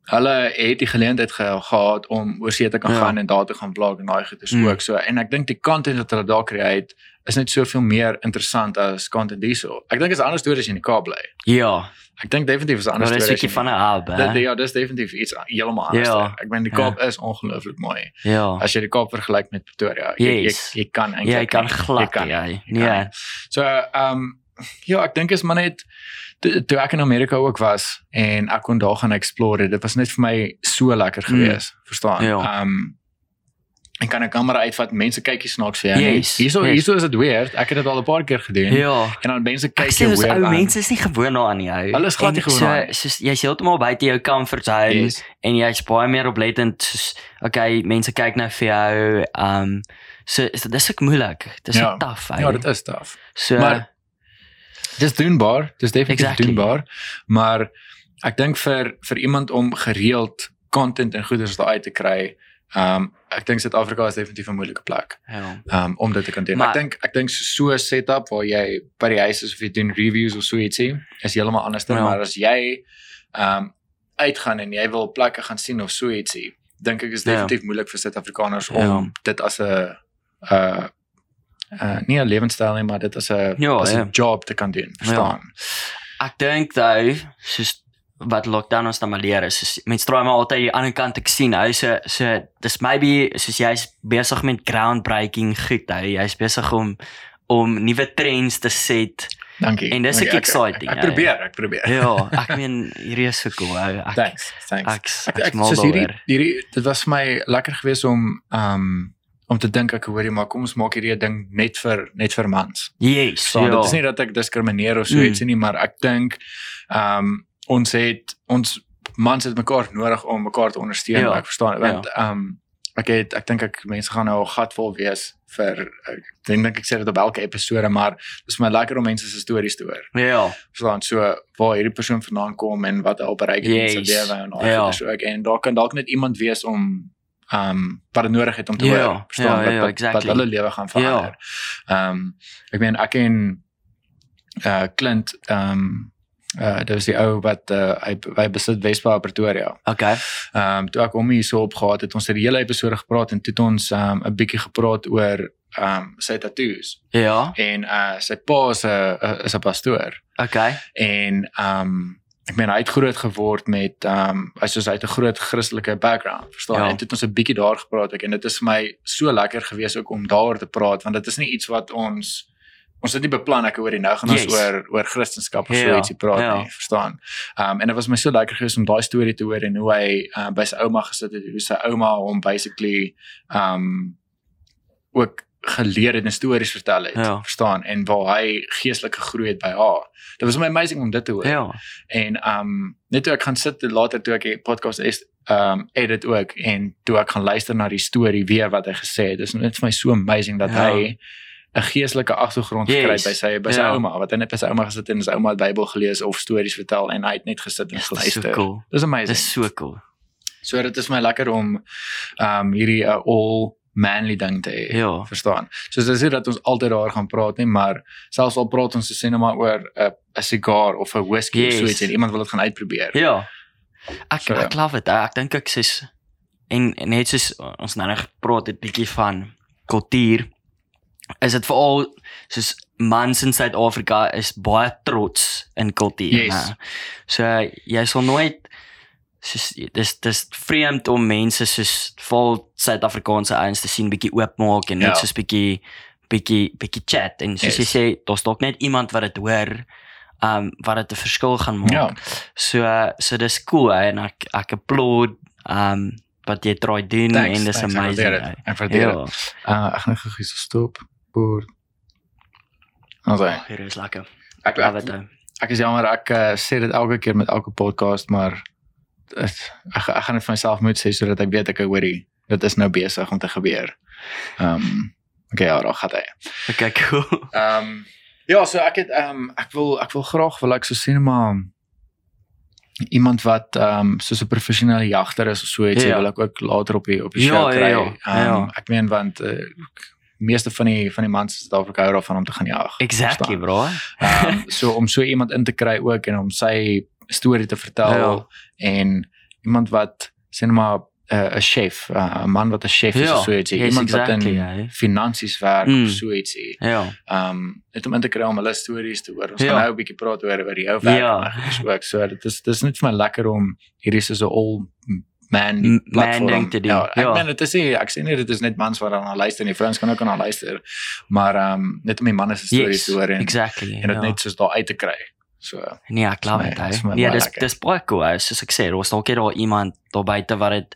hulle het die geleentheid ge gehad om oor see te kan Ja. gaan en daar te gaan vlog en daai goeie Mm. ook so. En ek dink die content wat hulle daar create is net soveel meer interessant as content hierso. Ek dink dit is 'n ander storie as jy in die Kaap bly. Ja. Ek dink definitief is 'n ander Maar dis. 'n bietjie van 'n hub, Dit hè. ja, dis definitief iets heeltemal anders. Ja. Ja. Ek meen die Kaap is ongelooflik mooi. Ja. As jy die Kaap vergelyk met Pretoria, jy Yes. jy, jy kan eintlik Jy kan glad, Jy kan jy. Jy kan Nee. nie. So ehm um, ja, ek dink is maar net toe ek in Amerika ook was en ek kon daar gaan explore. Dit was net vir my so lekker gewees, mm. verstaan? Ja. Ehm um, en kan 'n kamera uitvat, mense kyk hier snaaks vir jou. Yes, Hierso yes. hierso is dit weird. Ek het dit al 'n paar keer gedoen. Ja. En dan mense Ek kyk jou dis weird ou aan. mense is nie gewoond daaraan nie. ou. Hulle is glad nie gewoond so- daaraan nie. Soos jy's heeltemal buite jou comfort zone Yes. en jy's baie meer oplettend soos okay, mense kyk nou vir jou. Um so is dit is ook moeilik. Dis Ja. ja. taaf. ou. Ja, dit is taaf. so maar- Dis doenbaar, dis definitief Exactly. doenbaar, maar ek dink vir vir iemand om gereeld content en goeders daar uit te kry, ehm um, ek dink Suid-Afrika is definitief 'n moeilike plek ja. ehm um, om dit te kan doen. Maar- ek dink ek dink so 'n setup waar jy by die huis is of jy doen reviews of so ietsie, is heeltemal anders dan Ja. maar as jy ehm um, uitgaan en jy wil plekke gaan sien of so ietsie, dink ek is Ja. definitief moeilik vir Suid-Afrikaners om Ja. dit as 'n uh uh nie 'n lewenstyl nie, maar dit as 'n Ja, as 'n ja. job te kan doen, verstaan? Ek dink though, soos wat lockdown ons dan maar leer is, is mense probeer maar altyd die ander kant ek sien. Hy sê so dis maybe soos jy's besig met groundbreaking goed. Hy jy's besig om om nuwe trends te set. Dankie. En dis ek exciting, Ek, ek, ja, ek probeer, ek probeer. Ja, (laughs) ek meen hierdie is so cool. Ou. Ek Thanks. Thanks. ek ek, ek mal soos hierdie daaroor. hierdie dit was vir my lekker geweest om um om te dink ek hoorie maar kom ons maak hierdie ding net vir net vir mans. Yes, So ja. dit is nie dat ek diskrimineer of so Mm. iets nie, maar ek dink um ons het ons mans het mekaar nodig om mekaar te ondersteun, Ja. ek verstaan want um ek het ek dink ek mense gaan nou 'n gat vol wees vir ek dink dink ek sê dit op elke episode, maar dis vir my lekker om mense se stories te hoor. Ja. Verstaan so waar hierdie persoon vandaan kom en wat hy al bereik het in sy Yes. lewe en al Ja. goeders ook en daar kan dalk net iemand wees om um wat dit nodig het om te Ja, hoor. Verstaan ja, wat, ja, wat, exactly. wat hulle lewe gaan verander. Um ek meen ek en uh Clint um uh dit was die ou wat uh hy hy besit Wespa Pretoria. Okay. Um toe ek hom hier so opgehaat het, ons het die hele episode gepraat en toe het ons um 'n bietjie gepraat oor um sy tattoos Ja. en uh sy pa is 'n is 'n pastoor Okay. en um ek meen hy het groot geword met um hy soos hy het 'n groot Christelike background, verstaan? Ja. En toe het ons 'n bietjie daar gepraat ook en dit is vir my so lekker gewees ook om daaroor te praat want dit is nie iets wat ons ons het nie beplan ek hoor die nou gaan ons Yes. oor oor Christendom of so Ja, ietsie praat ja. nie, verstaan? Um en dit was my so lekker gewees om daai storie te hoor en hoe hy uh, by sy ouma gesit het, hoe sy ouma hom basically um ook geleer het en stories vertel het, Ja. verstaan? En waar hy geestelik gegroei het by haar. Dit was my amazing om dit te hoor. Ja. En um net toe ek gaan sit later toe ek die podcast is um edit ook en toe ek gaan luister na die storie weer wat hy gesê het. Dis net vir my so amazing dat Ja. hy 'n geestelike agtergrond gekry Yes. by sy by sy Ja. ouma wat hy net by sy ouma gesit en sy ouma het Bybel gelees of stories vertel en hy het net gesit en Dis so geluister. cool. Dis amazing. Dis so cool. So dit is my lekker om um hierdie uh, all manly ding te hê. Ja. Verstaan. So dis nie dat ons altyd daar gaan praat nie, maar selfs al praat ons sê net maar oor 'n 'n sigaar of 'n whisky Yes. of so iets en iemand wil dit gaan uitprobeer. Ja. Ek So, ek love dit. Ek dink ek sê en en net soos ons nou net gepraat het bietjie van kultuur is dit veral soos mans in Suid-Afrika is baie trots in kultuur, Yes. né? So jy sal nooit soos dis dis vreemd om mense soos vol Suid-Afrikaanse ouens te sien bietjie oopmaak en net Ja. soos bietjie bietjie bietjie chat en soos Yes. jy sê daar's dalk net iemand wat dit hoor um wat dit 'n verskil gaan maak. Ja. So so dis cool hè, en ek ek applaud um wat jy try doen Thanks, en dis thanks, amazing. dit. Ek waardeer Ja. dit. Uh ek gaan gou gou stop. Boer. Also, Oh, hier is lekker. ek Love ek, it. hè. ek is jammer ek uh, sê dit elke keer met elke podcast, maar dit, ek ek gaan dit vir myself moet sê sodat ek weet ek hoorie dit is nou besig om te gebeur. Ehm um, okay, ja, daar gaan hy. Okay, cool. Ehm um, ja, so ek het ehm um, ek wil ek wil graag wil ek so net maar iemand wat ehm um, soos 'n professionele jagter is of so iets, Ja. wil ek ook later op die op die Ja, show ja, kry. ja, Ehm, ja. ek meen want uh, meeste van die van die mans in Suid-Afrika hou daarvan om te gaan jag. Exactly, verstaan? bro. Ehm so om so iemand in te kry ook en om sy storie te vertel Ja. en iemand wat sê net maar eh, 'n chef, eh, 'n man wat 'n chef is Ja, of so iets, yes, iemand wat exactly, in ja. finansies werk Mm. of so ietsie. Ja. Ehm um, net om in te kry om hulle stories te hoor. Ons Ja. gaan nou 'n bietjie praat oor oor jou werk Ja. en ook. So dit is dis net vir my lekker om hierdie so 'n all man platform te doen. Ja, ek Ja. meen dit is nie ek sê nie dit is net mans wat daarna luister nie. Vrouens kan ook daarna luister. Maar ehm um, net om die manne se stories Yes, te hoor en exactly. en dit ja. net soos daar uit te kry. So Nee, ek my- dit. Nee, baie dis dis baie cool. hè. Soos ek sê, daar's dalk net daar iemand daar buite wat dit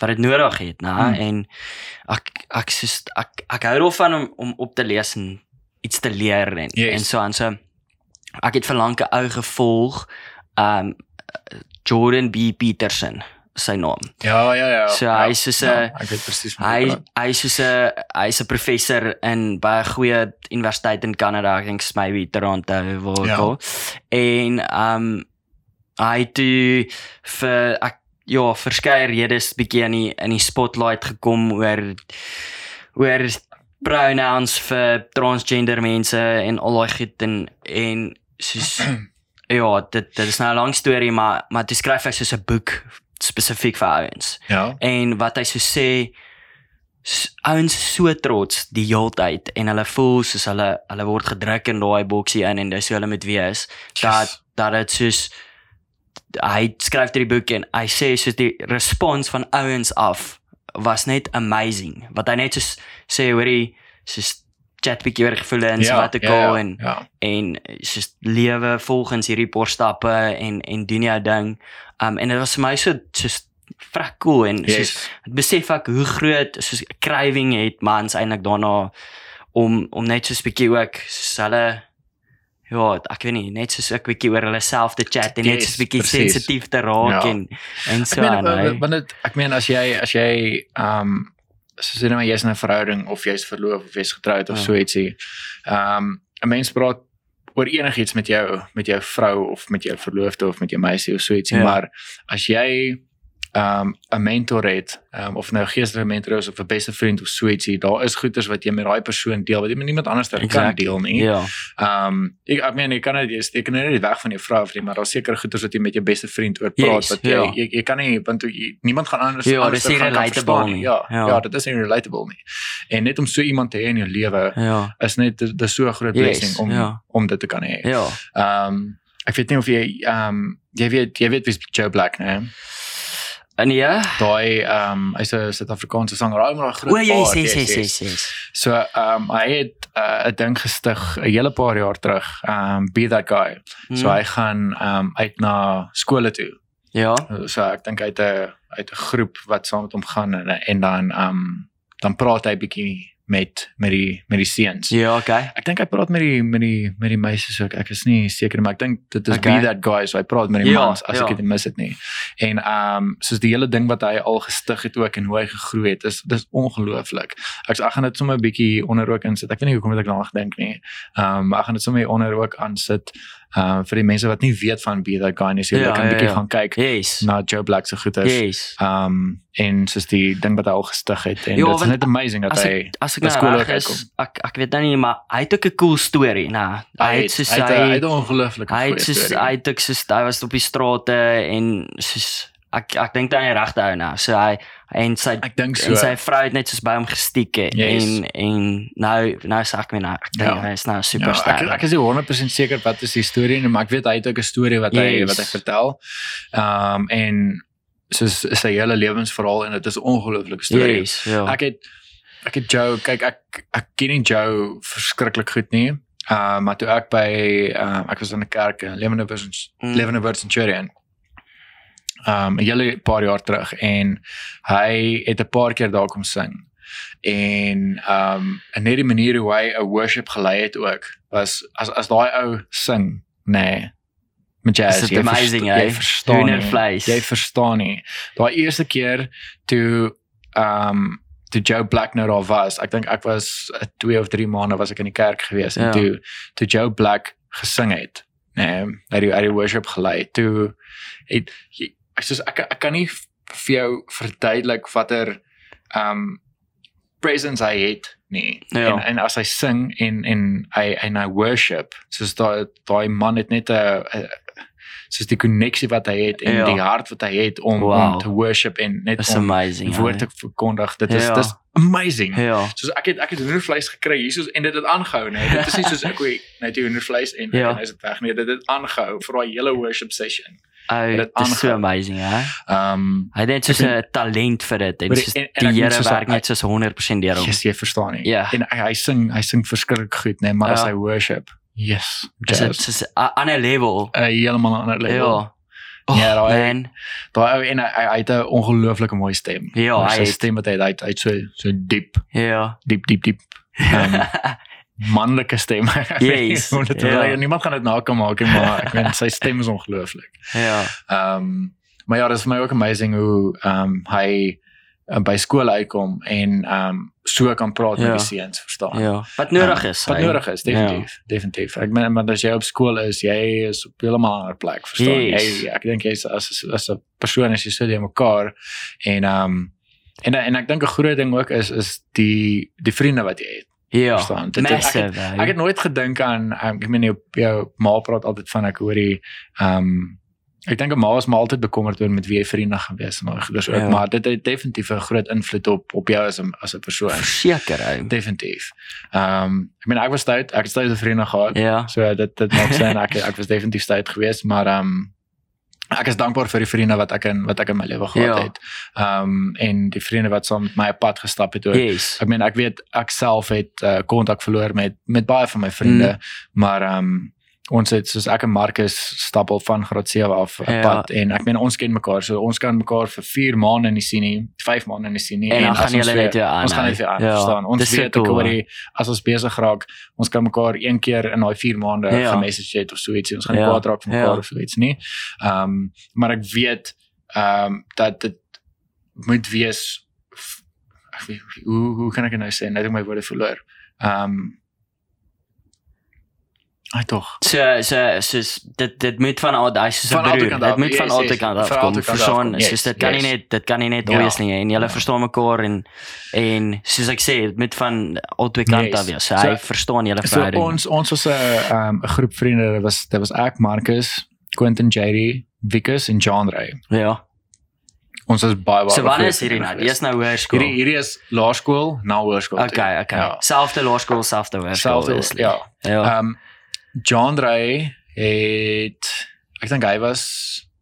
wat dit nodig het, né? Hmm. En ek ek soos ek ek hou daarvan om om op te lees en iets te leer en Yes. en so aan so. Ek het verlang 'n ou gevolg, um Jordan B Peterson sy naam. ja, ja, ja. So ja, hy is soos 'n ja, ek weet presies van Hy hy is soos 'n hy's 'n professor in baie goeie universiteit in Kanada, ek dink maybe Toronto waar Ja. al. En um hy het vir ek ja, verskeie redes bietjie in die in die spotlight gekom oor oor pronouns vir transgender mense en al daai goed en en soos (clears throat) ja, dit dit is nou 'n lang storie, maar maar toe skryf hy soos 'n boek spesifiek vir ouens. Ja. En wat hy so sê ouens so trots die heeltyd en hulle voel soos hulle hulle word gedruk in daai boksie in en dis hoe hulle moet wees dat dat dit soos hy skryf hierdie boek en hy sê soos die respons van ouens af was net amazing wat hy net soos sê hoorie soos chat bietjie oor gevoelens ja, wat ek ja, al ja, en ja. en soos lewe volgens hierdie porstappe en en doen jou ding. Um en dit was vir my so soos vrek cool en Yes. soos ek besef ek hoe groot soos craving het mans eintlik daarna om om net soos bietjie ook soos hulle ja, ek weet nie, net soos ek bietjie oor hulle self te chat en net Yes, soos bietjie sensitief te raak Ja. en en Ek so meen aan. wa- wa- hè. want dit ek meen as jy as jy um, soos jy nou jy's in 'n verhouding of jy's verloof of jy's getroud of Ja. so ietsie. Um, 'n mens praat oor enigiets met jou met jou vrou of met jou verloofde of met jou meisie of so ietsie, Ja. maar as jy um, 'n mentor het, um, of nou 'n geestelike mentor is of 'n beste vriend of so ietsie, daar is goeders wat jy met daai persoon deel wat jy met niemand anders kan Exactly. deel nie. Ja. Ehm um, ek ek meen jy kan dit jy steek nou net weg van jou vrou af nie, maar daar's seker goeders wat jy met jou beste vriend oor praat Yes, wat jy, ja. jy jy kan nie want jy, niemand gaan anders Ja, anders nie gaan kan relatable verstaan nie. Ja, Ja. ja, dit is nie relatable nie. En net om so iemand te hê in jou lewe Ja. is net dis so 'n groot Yes, blessing om ja. om dit te kan hê. Ja. Um, ek weet nie of jy um, jy weet jy weet wie's Joe Black, né? En ja. Daai ehm um, hy's 'n Suid-Afrikaanse sanger, hy maar 'n groot O, jy sê yes, sê yes. sê sê. So ehm um, hy het uh, 'n ding gestig 'n hele paar jaar terug, ehm um, Be That Guy. So Hmm. hy gaan ehm um, uit na skole toe. Ja. So ek dink hy het 'n uit 'n groep wat saam met hom gaan en en dan ehm um, dan praat hy bietjie met met die met die seuns. Ja, okay. Ek dink hy praat met die met die met die meisies ook. Ek is nie seker nie, maar ek dink dit is Okay. Be That Guy, so hy praat met die Ja, mans as ja. ek dit mis het nie. En ehm um, soos die hele ding wat hy al gestig het ook en hoe hy gegroei het, is dis ongelooflik. Ek sê ek gaan dit sommer 'n bietjie onder ook insit. Ek weet nie hoekom ek daaraan gedink nie. Ehm um, ek gaan dit sommer onder ook aansit. Uh, vir die mense wat nie weet van Be That Guy nie, so Ja, hulle kan ja, bietjie ja. gaan kyk Yes. na Joe Black se goeders. Yes. Ehm um, en soos die ding wat hy al gestig het en Ja, dit is net amazing dat As hy ek as ek by nou skool is, ek ek weet nou nie, maar hy het ook 'n cool storie, nê. Hy het soos hy hy hy het 'n ongelooflike hy goeie het soos storie. hy het soos hy was op die strate en soos ek ek dink hy regte ou nou. So hy en sy Ek dink so. sy vrou het net soos by hom gestiek. Yes. en en nou nou sê ek my nou ek dink Ja. hy is nou Ja, superster. ek ek is nie 100% seker wat is die storie nie, maar ek weet hy het ook 'n storie wat hy Yes. wat hy vertel. Ehm um, en soos sy hele lewensverhaal en dit is 'n ongelooflike storie. yes, ja. Ek het ek het Joe kyk ek ek ken nie Joe verskriklik goed nie. Ehm uh, maar toe ek by ehm uh, ek was in 'n kerk in Lewenewurst Mm. Lewenewurst Centurion. Um, 'n hele paar jaar terug en hy het 'n paar keer daar kom sing. En um, en net die manier hoe hy 'n worship gelei het ook was as as daai ou sing, nee. Met jazz, Is it jy versta- amazing, jy eh? verstaan nie. Hoendervleis. Jy verstaan nie. Daai eerste keer toe um, toe Joe Black nou daar was. Ek dink ek was 'n 2 of 3 maande was ek in die kerk gewees en Ja. toe toe Joe Black gesing het. Nee, hy het hy het worship gelei. Toe het jy- ek soos ek ek kan nie vir jou verduidelik watter um, presence hy het nie. Ja. En en as hy sing en en hy en hy worship, soos daai daai man het net 'n soos die koneksie wat hy het en Ja. die hart wat hy het om Wow. om te worship en net It's om amazing. woord te verkondig. Dit is Ja. dis amazing. Ja. Soos ek het ek het hoendervleis gekry hiersoos en dit het aangehou, nee. Dit is (laughs) nie soos ek gooi net hoendervleis en Ja. en is dit weg nie. Dit het aangehou vir daai hele worship session. Oh, dit dit is so amazing, hè. Ehm um, Hy het Ek 'n talent vir dit en Maar die- Here werk net soos 100% deur hom. yes, jy verstaan nie. Ja. En hy, hy sing hy sing verskriklik goed, nee, maar as Ja. hy worship, yes. Is dit Jazz. soos 'n ander level? Uh, heeltemal 'n ander level. Ja. Oh, Ja, daai-. Daai ou en hy, hy, hy het 'n ongelooflike mooi stem. Ja, hy sy het- stem wat hy hy het, so so diep, Ja. diep, diep, diep (laughs) Ehm, manlike stem. (laughs) Weet Yes, om dit ja. ja. niemand gaan dit nakom maak nie, maar ek weet (laughs) sy stem is ongelooflik. ja. Ehm um, maar ja, dit is vir my ook amazing hoe ehm um, hy uh, by skool uitkom en ehm um, so kan praat Ja. met die seuns, verstaan? Ja. Wat nodig Ehm, is. Wat hy. nodig is, definitief, ja. definitief. Ek meen maar as jy op skool is, jy is op 'n heeltemal ander plek, verstaan? Yes. Jy ek dink jy's as as 'n persoon as jy so die mekaar en ehm um, en en ek dink 'n groot ding ook is is die die vriende wat jy het. Ja. Dit- ek het- Massive. Ek het nooit gedink aan um, ek meen jou jou ma praat altyd van ek hoor die ehm um, Ek dink 'n ma is maar altyd bekommerd oor met wie jy vriende gaan wees maar dis ook Ja. maar dit het definitief 'n groot invloed op op jou as 'n as 'n persoon. Verseker ou. Definitief. Ehm um, ek meen ek was stout, ek het stout vriende gehad. Ja. So dit dit maak sin (laughs) ek ek was definitief stout geweest, maar ehm um, ek is dankbaar vir die vriende wat ek in wat ek in my lewe gehad Ja. het. Ehm um, en die vriende wat saam met my op pad gestap het ook. Yes. Ek meen ek weet ek self het uh, kontak verloor met met baie van my vriende, Mm. maar ehm um, ons het soos ek en Marcus stap al van graad 7 af op Ja. pad en ek meen ons ken mekaar so ons kan mekaar vir 4 maande nie sien nie, 5 maande nie sien nie En as gaan julle net weer aan. Ons gaan net weer aan verstaan. Ons weet ek oor die as ons besig raak, ons kan mekaar een keer in daai 4 maande Ja. gemessage het of so iets. Ons gaan Ja, kwaad raak van mekaar ja. of so iets nie. Ehm um, maar ek weet ehm um, dat dit moet wees ek weet hoe hoe kan ek nou sê? Net om my woorde verloor. Ehm um, Ai tog. So so soos dit dit moet van al daai soos 'n broer. Dit moet van yes, yes, kant af kom. Verstaan, kom, soos yes, dit kan nie yes. net dit kan nie net Ja. wees nie en julle Ja. verstaan mekaar en en soos ek sê, dit moet van albei kante Yes. af wees. So So- hy verstaan julle So verhouding. ons ons was 'n 'n groep vriende. Dit was dit was ek, Marcus, Quentin JD, Vickers en John Ray. Ja. Ons is baie baie So wanneer is hierdie nou? Dis nou hoërskool. Hierdie hierdie is laerskool, na hoërskool. Okay, okay. Ja. Selfde laerskool, selfde hoërskool. Selfde ja. Ja. Ehm um, John Ray het ek dink hy was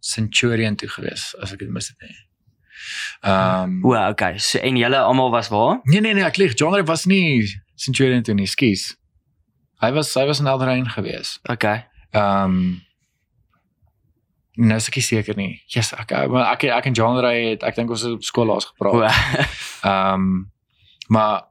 Centurion toe gewees as ek dit mis het nie. Ehm um, O, okay. So en julle almal was waar? Nee nee nee, ek lieg. John Ray was nie Centurion toe nie, skus. Hy was hy was in Elderrein gewees. Okay. Ehm um, Nou is ek seker nie. Yes, ek maar ek ek en John Ray het ek dink ons het op skool laas gepraat. Ehm um, maar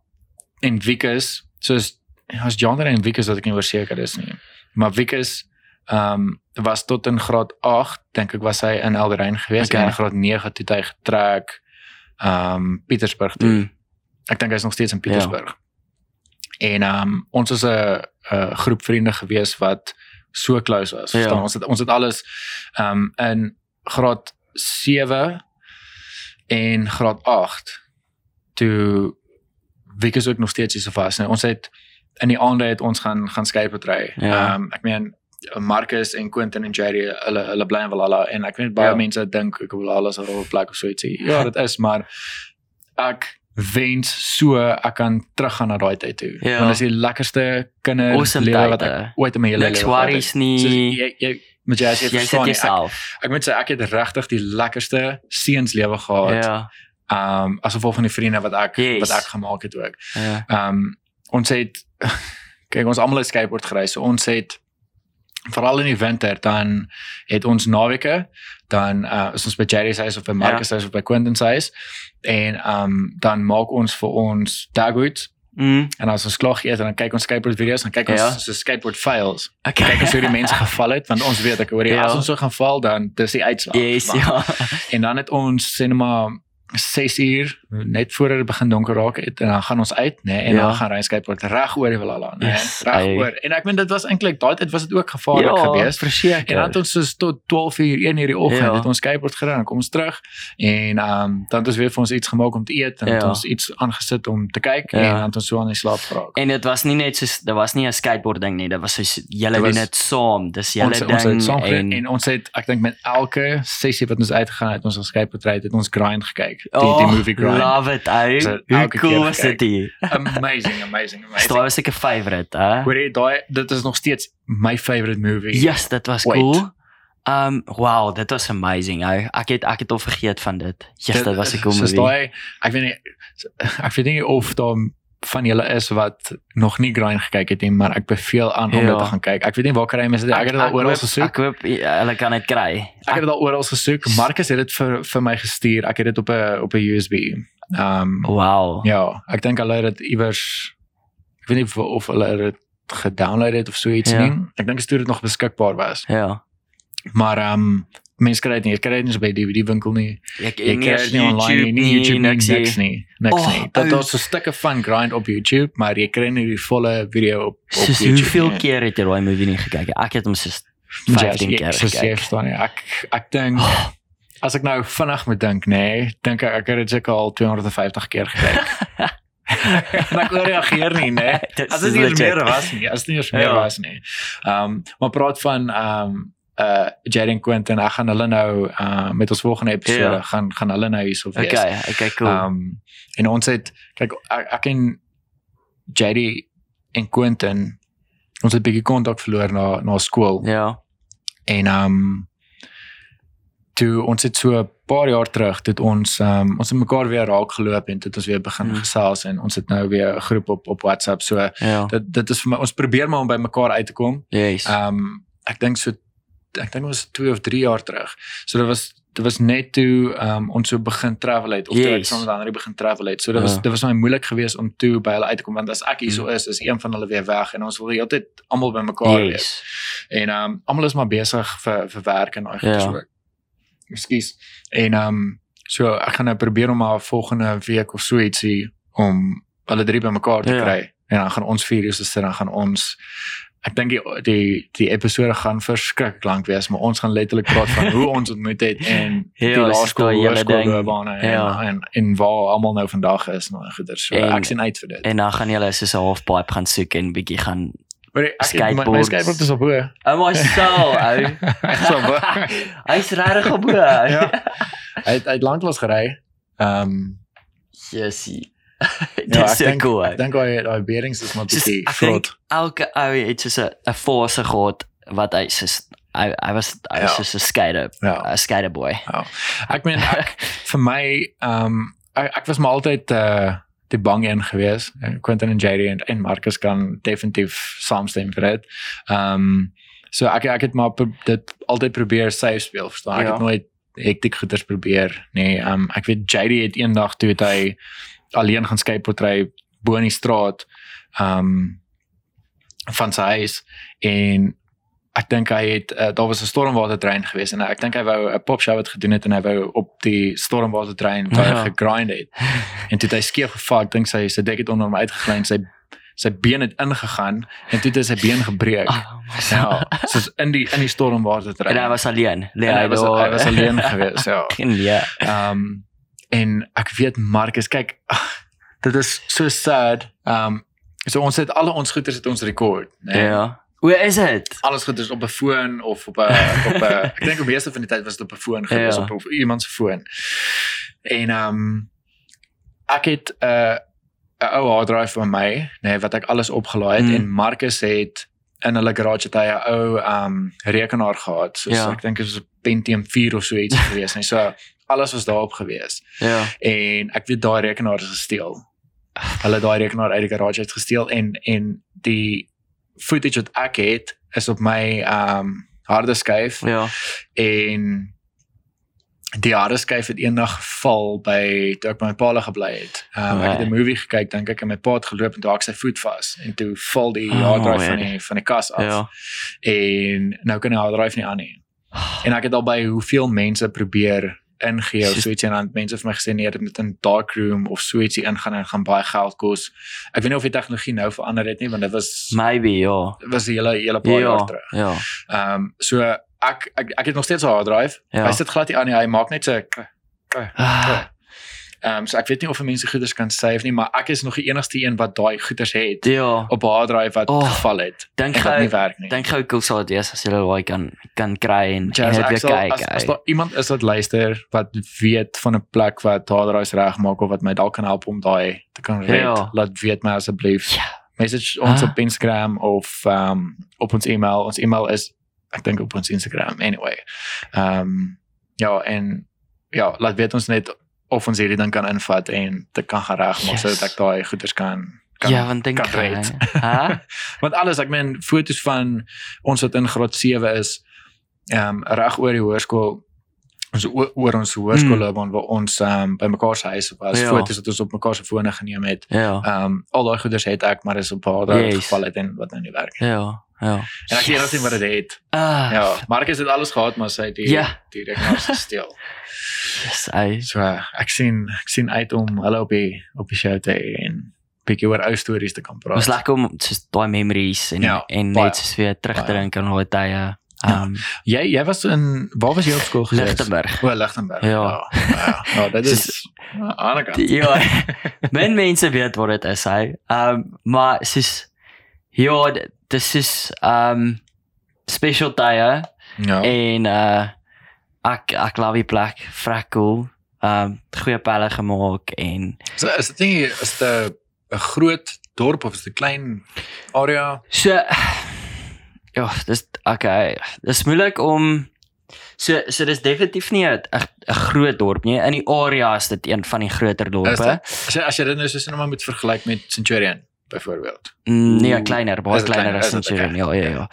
en Wikus, soos as John en Wikus wat ek nie verseker is nie. Maar Wikus ehm um, was tot in graad 8 dink ek was hy in Elderrein gewees Okay. en in graad 9 toe hy getrek ehm um, Pietersburg toe. Mm. Ek dink hy's nog steeds in Pietersburg. En ehm um, ons was 'n 'n groep vriende gewees wat so close was. Ja. Verstaan? Ons het ons het alles ehm um, in graad 7 en graad 8 toe Wikus ook nog steeds hier so vas. Nou, ons het in die aande het ons gaan gaan skateboard ry. Ehm Ja. um, ek meen Marcus en Quentin en Jerry hulle hulle bly in Valhalla en ek weet baie Ja. mense dink ek wil alles op 'n plek of so ietsie. Ja, dit is maar ek wens so ek kan teruggaan na daai tyd toe. Ja. Want dit is die lekkerste kinder Awesome lewe wat ek ooit in my hele lewe gehad het. worries nie. Soos jy jy met jy as verstaan nie, ek, jouself. ek moet sê ek het regtig die lekkerste seunslewe gehad. Ja. Ehm um, as gevolg van die vriende wat ek Yes. wat ek gemaak het ook. Ja. Ehm um, ons het (laughs) kyk ons almal het skateboard gery. So ons het veral in die winter dan het ons naweke dan uh, is ons by Jerry se huis of by Marcus se huis of by Quentin se huis en um, dan maak ons vir ons dagwoods Mm. en as ons klaar geëet en dan kyk ons skateboard video's dan kyk ons Ja. so skateboard fails. Okay. Kyk ons hoe die mense geval het want ons weet ek hoor jy Ja. as ons so gaan val dan dis die uitslag. Yes, Maar- ja. (laughs) En dan het ons sê net maar 6 uur net voor dit begin donker raak het en dan gaan ons uit nê en Ja. dan gaan ry skateboard reg oor die Valhalla nê Yes, reg ei. oor en ek meen dit was eintlik daai tyd was dit ook gevaarlik ja, geweest verseker. en dan het ons dus tot 12 uur 1 uur die oggend Ja. het ons skateboard gery en kom ons terug en um, dan het ons weer vir ons iets gemaak om te eet en Ja. het ons iets aangesit om te kyk Ja. en dan het ons so aan die slaap geraak En dit was nie net so dit was nie 'n skateboard ding nie, dit was so julle doen dit saam. Dis julle ons, ding ons het saam en, en, ons het ek dink met elke sessie wat ons uitgegaan het ons op skateboard ry het ons grind gekyk die oh, die movie grind Love it, ou. So, Hoe cool was dit hier? amazing amazing Dit amazing was seker favorite, hè? Hoor jy daai dit is nog steeds my favorite movie. Yes, dit was Wait. cool. Um wow, dit was amazing, ou. Ek het ek het al vergeet van dit. Yes, dit was 'n cool movie. Daai ek weet nie (laughs) ek weet nie of daar van julle is wat nog nie grind gekyk het nie, maar ek beveel aan om Ja. dit te gaan kyk. Ek weet nie waar kry mense dit. Ek het dit al oral gesoek. Ek hoop ja, hulle kan dit kry. Ek het dit al oral gesoek. Marcus het dit vir vir my gestuur. Ek het dit op 'n op 'n USB. Ehm um, Wow. ja, ek dink hulle het dit iewers ek weet nie of, hulle dit gedownload het of so iets Ja. nie. Ek dink dit nog beskikbaar was. Ja. Maar ehm um, mense kry dit nie. Jy kry dit nie by DVD winkel nie. Ek Jy kry dit nie online nie, nie YouTube nie, niks nie. Niks Oh, nie. Ou. daar's so stukke van grind op YouTube, maar jy kry nie die volle video op op Soos YouTube. hoeveel nie. keer het jy daai movie nie gekyk? Ek het hom soos Ja, 15 jy- keer soos gekyk. verstaan nie. Ek ek dink (gasps) as ek nou vinnig moet dink, nê, nee, dink ek ek het dit seker al 250 keer gekyk. (laughs) en ek reageer nie, nê. (laughs) Dit As is dit nie meer was nie, as dit nie meer Ja. was nie. Ehm um, maar praat van ehm um, uh Jaden Quentin ek gaan hulle nou uh met ons volgende episode Ja. gaan gaan hulle nou hierso wees. Okay, okay, cool. Um, en ons het kyk ek, ek en JD en Quentin ons het 'n bietjie kontak verloor na na skool ja. en ehm um, toe ons het so 'n paar jaar terug het ons um, ons het mekaar weer raak geloop en het ons weer begin Hmm. gesels en ons het nou weer 'n groep op op WhatsApp so Ja. dit dit is vir my ons probeer maar om by mekaar uit te kom. Yes. Um, ek dink so ek dink was 2 of 3 jaar terug. So dit was dit was net toe um, ons so begin travel het of toe ek Yes. saam met ander begin travel het. So dit Ja. was dit was my moeilik geweest om toe by hulle uit te kom want as ek hier so Mm. is, is een van hulle weer weg en ons wil die hele tyd almal by mekaar wees. yes. En um, almal is maar besig vir vir werk en daai Ja. goeie so. Ekskuus. En um, so ek gaan nou probeer om maar volgende week of so ietsie om hulle drie by mekaar te Ja. kry. En dan gaan ons vier uur sit dan gaan ons ek dink die die die episode gaan verskriklik lank wees, maar ons gaan letterlik praat van hoe ons ontmoet het en (laughs) Ja, die dis laerskool, daai hele hoërskool ding. loopbane en, Ja. en en waar almal nou vandag is nou goeders. So En- ek sien uit vir dit. En dan gaan julle soos 'n halfpipe gaan soek en bietjie gaan Maar ek my, my skateboards. skateboard is op hoe. Oh my soul, (laughs) ou. Hy's op hoe. (laughs) Hy's regtig op. Ja. Hy het, hy het lanklaas gery. Ehm um, Jessie. (laughs) ja, Dis ek so cool. ek dink daai daai beerings is maar bietjie vrot. elke ou het soos 'n fase gehad wat hy soos hy hy was hy was Ja. soos 'n skater, Ja. 'n skater boy. Ek meen ek (laughs) vir my ehm um, ek, ek was maar altyd uh die bang een gewees. En Quentin en JD en, en Marcus kan definitief saamstem vir dit. Ehm um, so ek ek het maar dit altyd probeer safe speel, verstaan? Ek Ja. het nooit hektiek goeders probeer nee. Ehm um, ek weet JD het eendag toe het hy alleen gaan skateboard ry bo in die straat um, van sy huis en ek dink hy het uh, daar was 'n stormwatertrein gewees en ek dink hy wou 'n pop show wat gedoen het en hy wou op die stormwatertrein (laughs) baie Ja. gegrind het en toe het hy skeef geval ek dink sy sy dek het onder hom uitgegly en sy sy been het ingegaan en toe het hy sy been gebreek (laughs) Oh ja soos in die in die stormwatertrein En hy was alleen. Nee, en hy was hy was alleen gewees ja (laughs) Ja. Ehm um, en ek weet Marcus kyk ag, (laughs) dit is so sad. Ehm um, so ons het alle ons goeders het ons rekord, né? Ja. Hoe is dit? Alles goeders op 'n foon of op 'n (laughs) op 'n ek dink op meeste van die tyd was dit op 'n foon Ja. op, op iemand se foon. En ehm um, ek het 'n uh, 'n ou hard drive van my, nê, wat ek alles opgelaai het Mm. en Marcus het in hulle garage het hy 'n ou um, rekenaar gehad. So Ja. ek dink dit was 'n Pentium 4 of so iets gewees, nee. So alles was daarop gewees Ja. en ek weet daai rekenaar is gesteel. Hulle daai rekenaar uit die garage uit gesteel en en die footage wat ek het is op my um harde skyf Ja. en die harde skyf het eendag geval by toe ek by my pa hulle gebly het. Um ek het 'n movie gekyk dink ek en my pa het geloop en toe haak sy voet vas en toe val die Oh, hard drive van man. die van die kas af. Ja. En nou kan die hard drive nie aan nie. En ek het al by hoeveel mense probeer ingee of so iets en dan het mense vir my gesê nee, dit moet in darkroom of so ietsie ingaan en gaan baie geld kos. Ek weet nie of die tegnologie nou verander het nie want dit was Maybe, ja. dit was 'n hele hele paar Ja. jaar terug. Ja. Ehm um, so ek, ek ek het nog steeds 'n hard drive. Ja. Hy sit glad nie aan nie. Hy maak net so Ah, ehm um, so ek weet nie of mense goeders kan save nie, maar ek is nog die enigste een wat daai goeders het Ja. op hard drive wat Oh, geval het. Dink wat nie gou werk nie. dink gou cool sou dit wees as jy daai kan kan kry en, dit ek weer kyk. as, as daar iemand is wat luister wat weet van 'n plek wat hardrides regmaak of wat my dalk kan help om daai te kan red, Ja. laat weet my asseblief. Ja. Message ons Ah. op Instagram of um op ons e-mail. Ons e-mail is ek dink op ons Instagram anyway. Um ja en ja, laat weet ons net of ons hierdie ding kan invat en dit kan gaan regmaak Yes. sodat ek daai goeders kan kan Ja, want dink red. Hæ? (laughs) Want alles, ek meen foto's van ons wat in graad 7 is, ehm um, reg oor die hoërskool ons o- oor ons hoërskoolloopbaan waar ons ehm um, by mekaar se huis was. Ja. foto's wat ons op mekaar se fone geneem het. Ja. Ehm um, al daai goeders het ek, maar is op haar Yes. geval het en wat nou nie werk. nie. Ja. Ja. En ek weet nog nie wat dit het. Ah. Ja, Marcus het alles gehad, maar sy het die Ja. die rekenaar gesteel. (laughs) Yes, ey. So uh, ek sien ek sien uit om hulle op die op die show te hê en bietjie oor ou stories te kan praat. Was lekker om soos daai memories en Ja, en baie. net soos weer terug te dink aan daai tye. Ja. Um Jy jy was in waar was jy op skool gewees? Lichtenburg. O, Lichtenburg. Ja. Ja, ja, ja dit is aan die kant. Ja. (laughs) Men mense weet wat dit is, hy. Um maar soos ja, dis is um special tye Ja. en uh ek ek love die plek, vrek cool. Um goeie pelle gemaak en So is dit nie is dit 'n groot dorp of is dit 'n klein area? so ja, dis okay. Dis moeilik om so so dis definitief nie 'n 'n groot dorp nie. In die area is dit een van die groter dorpe. As jy as jy dit nou soos nou maar moet vergelyk met Centurion byvoorbeeld. Mm, Nee, kleiner, baie kleiner as Centurion. Ja, okay? ja, ja.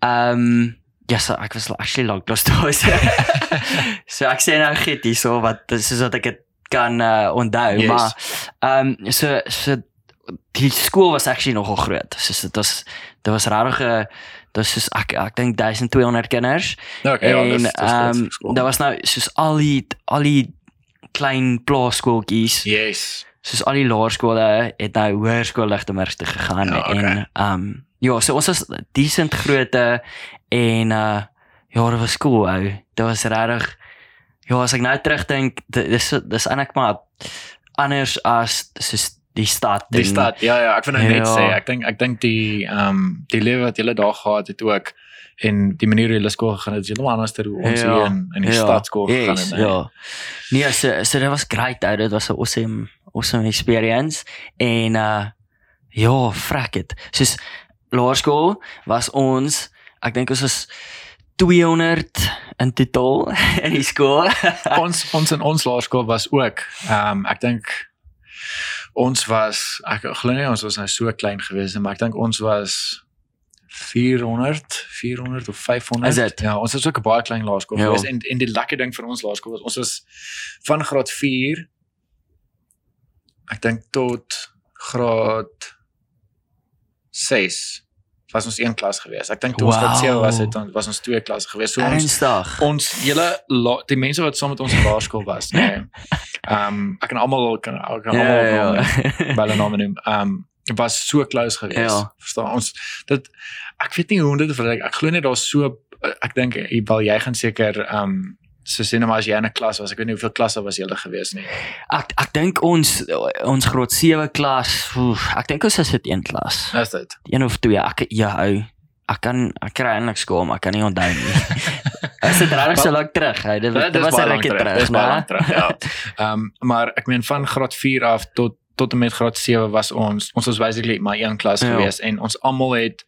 Ehm ja, so ek was actually lank los daar. (laughs) So, ek sê nou gee dit so wat soos wat ek dit kan uh, onthou, Yes. maar ehm so so die skool was actually nogal groot. So dit was dit was regtig 'n dit was soos ek ek dink 1200 kinders. Okay, ja, en dis dis ehm groot skool. daar was nou soos al die al die klein plaaskooltjies Yes. soos al die laerskole het nou hoërskool Ligtemerg toe gegaan Ja, okay. en ehm um, ja, so ons was decent grootte en uh ja, dit was cool ou. Dit was regtig ja, as ek nou terugdink, di- dis dis eintlik maar anders as soos die stad Die en- stad. Ja ja, ek wil nou net Ja. sê, ek dink ek dink die ehm um, die lewe wat julle daar gehad het ook en die manier hoe julle skool gegaan het, is heeltemal anders as hoe ons Ja, hier in in die ja, stadskool gegaan yes, het. nee. Ja. Nee, so so dit was great ou. Dit was 'n awesome awesome experience en uh ja, frek dit. Soos laerskool was ons, ek dink ons was 200 in totaal (laughs) in die skool. ons ons in ons laerskool was ook ehm um, ek dink ons was ek glo nie ons was nou so klein gewees nie, maar ek dink ons was 400 400 of 500 Is dit? ja ons was ook 'n baie klein laerskool Ja. gewees en en die lekker ding van ons laerskool was ons was van graad 4 ek dink tot graad 6 was ons een klas gewees ek dink toe ons graad 7 was Wow. het dan was ons twee klasse gewees so ons Ernstig. ons hele la- die mense wat saam met ons in laerskool was nê. Nee. (laughs) Ehm um, ek kan almal kan ek kan Ja, almal ja. ja, by hulle name noem. Ehm um, was so close geweest. Ja. Verstaan ons dit ek weet nie hoe om dit te vergelyk. Ek glo net daar's so ek dink wel jy gaan seker ehm um, so sê nou maar as jy in 'n klas was. Ek weet nie hoeveel klasse was julle gewees nie. Ek ek dink ons ons graad 7 klas, oef, ek dink ons is dit een klas. Is dit? Een of twee. Ek ja, ou. Ek kan ek kry eintlik skool, maar ek kan nie onthou nie. (laughs) Is dit regtig so lank terug? Hy, dit, dit is was 'n rukkie terug, né? lank terug. Ja. (laughs) Ehm um, maar ek meen van graad 4 af tot tot en met graad 7 was ons ons was basically maar een klas ja. gewees en ons almal het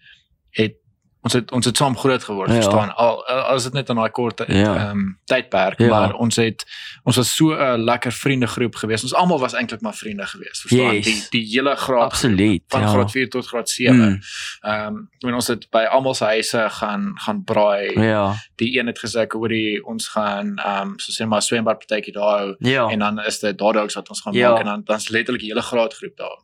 het ons het ons het saam groot geword, Ja. ja. verstaan? Al as dit net in daai kort ehm Ja. um, tydperk, Ja. ja. maar ons het ons was so 'n lekker vriendegroep gewees. Ons almal was eintlik maar vriende gewees, verstaan? Yes. Die die hele graad Absoluut. van ja. graad 4 tot graad 7. Mm, Ehm um, ek meen ons het by almal se huise gaan gaan braai. ja. Die een het gesê ek hoor die ons gaan ehm um, so sê maar swembad partytjie daar hou Ja. en dan is dit daardie wat ons gaan Ja. maak en dan dan's letterlik die hele graadgroep daar.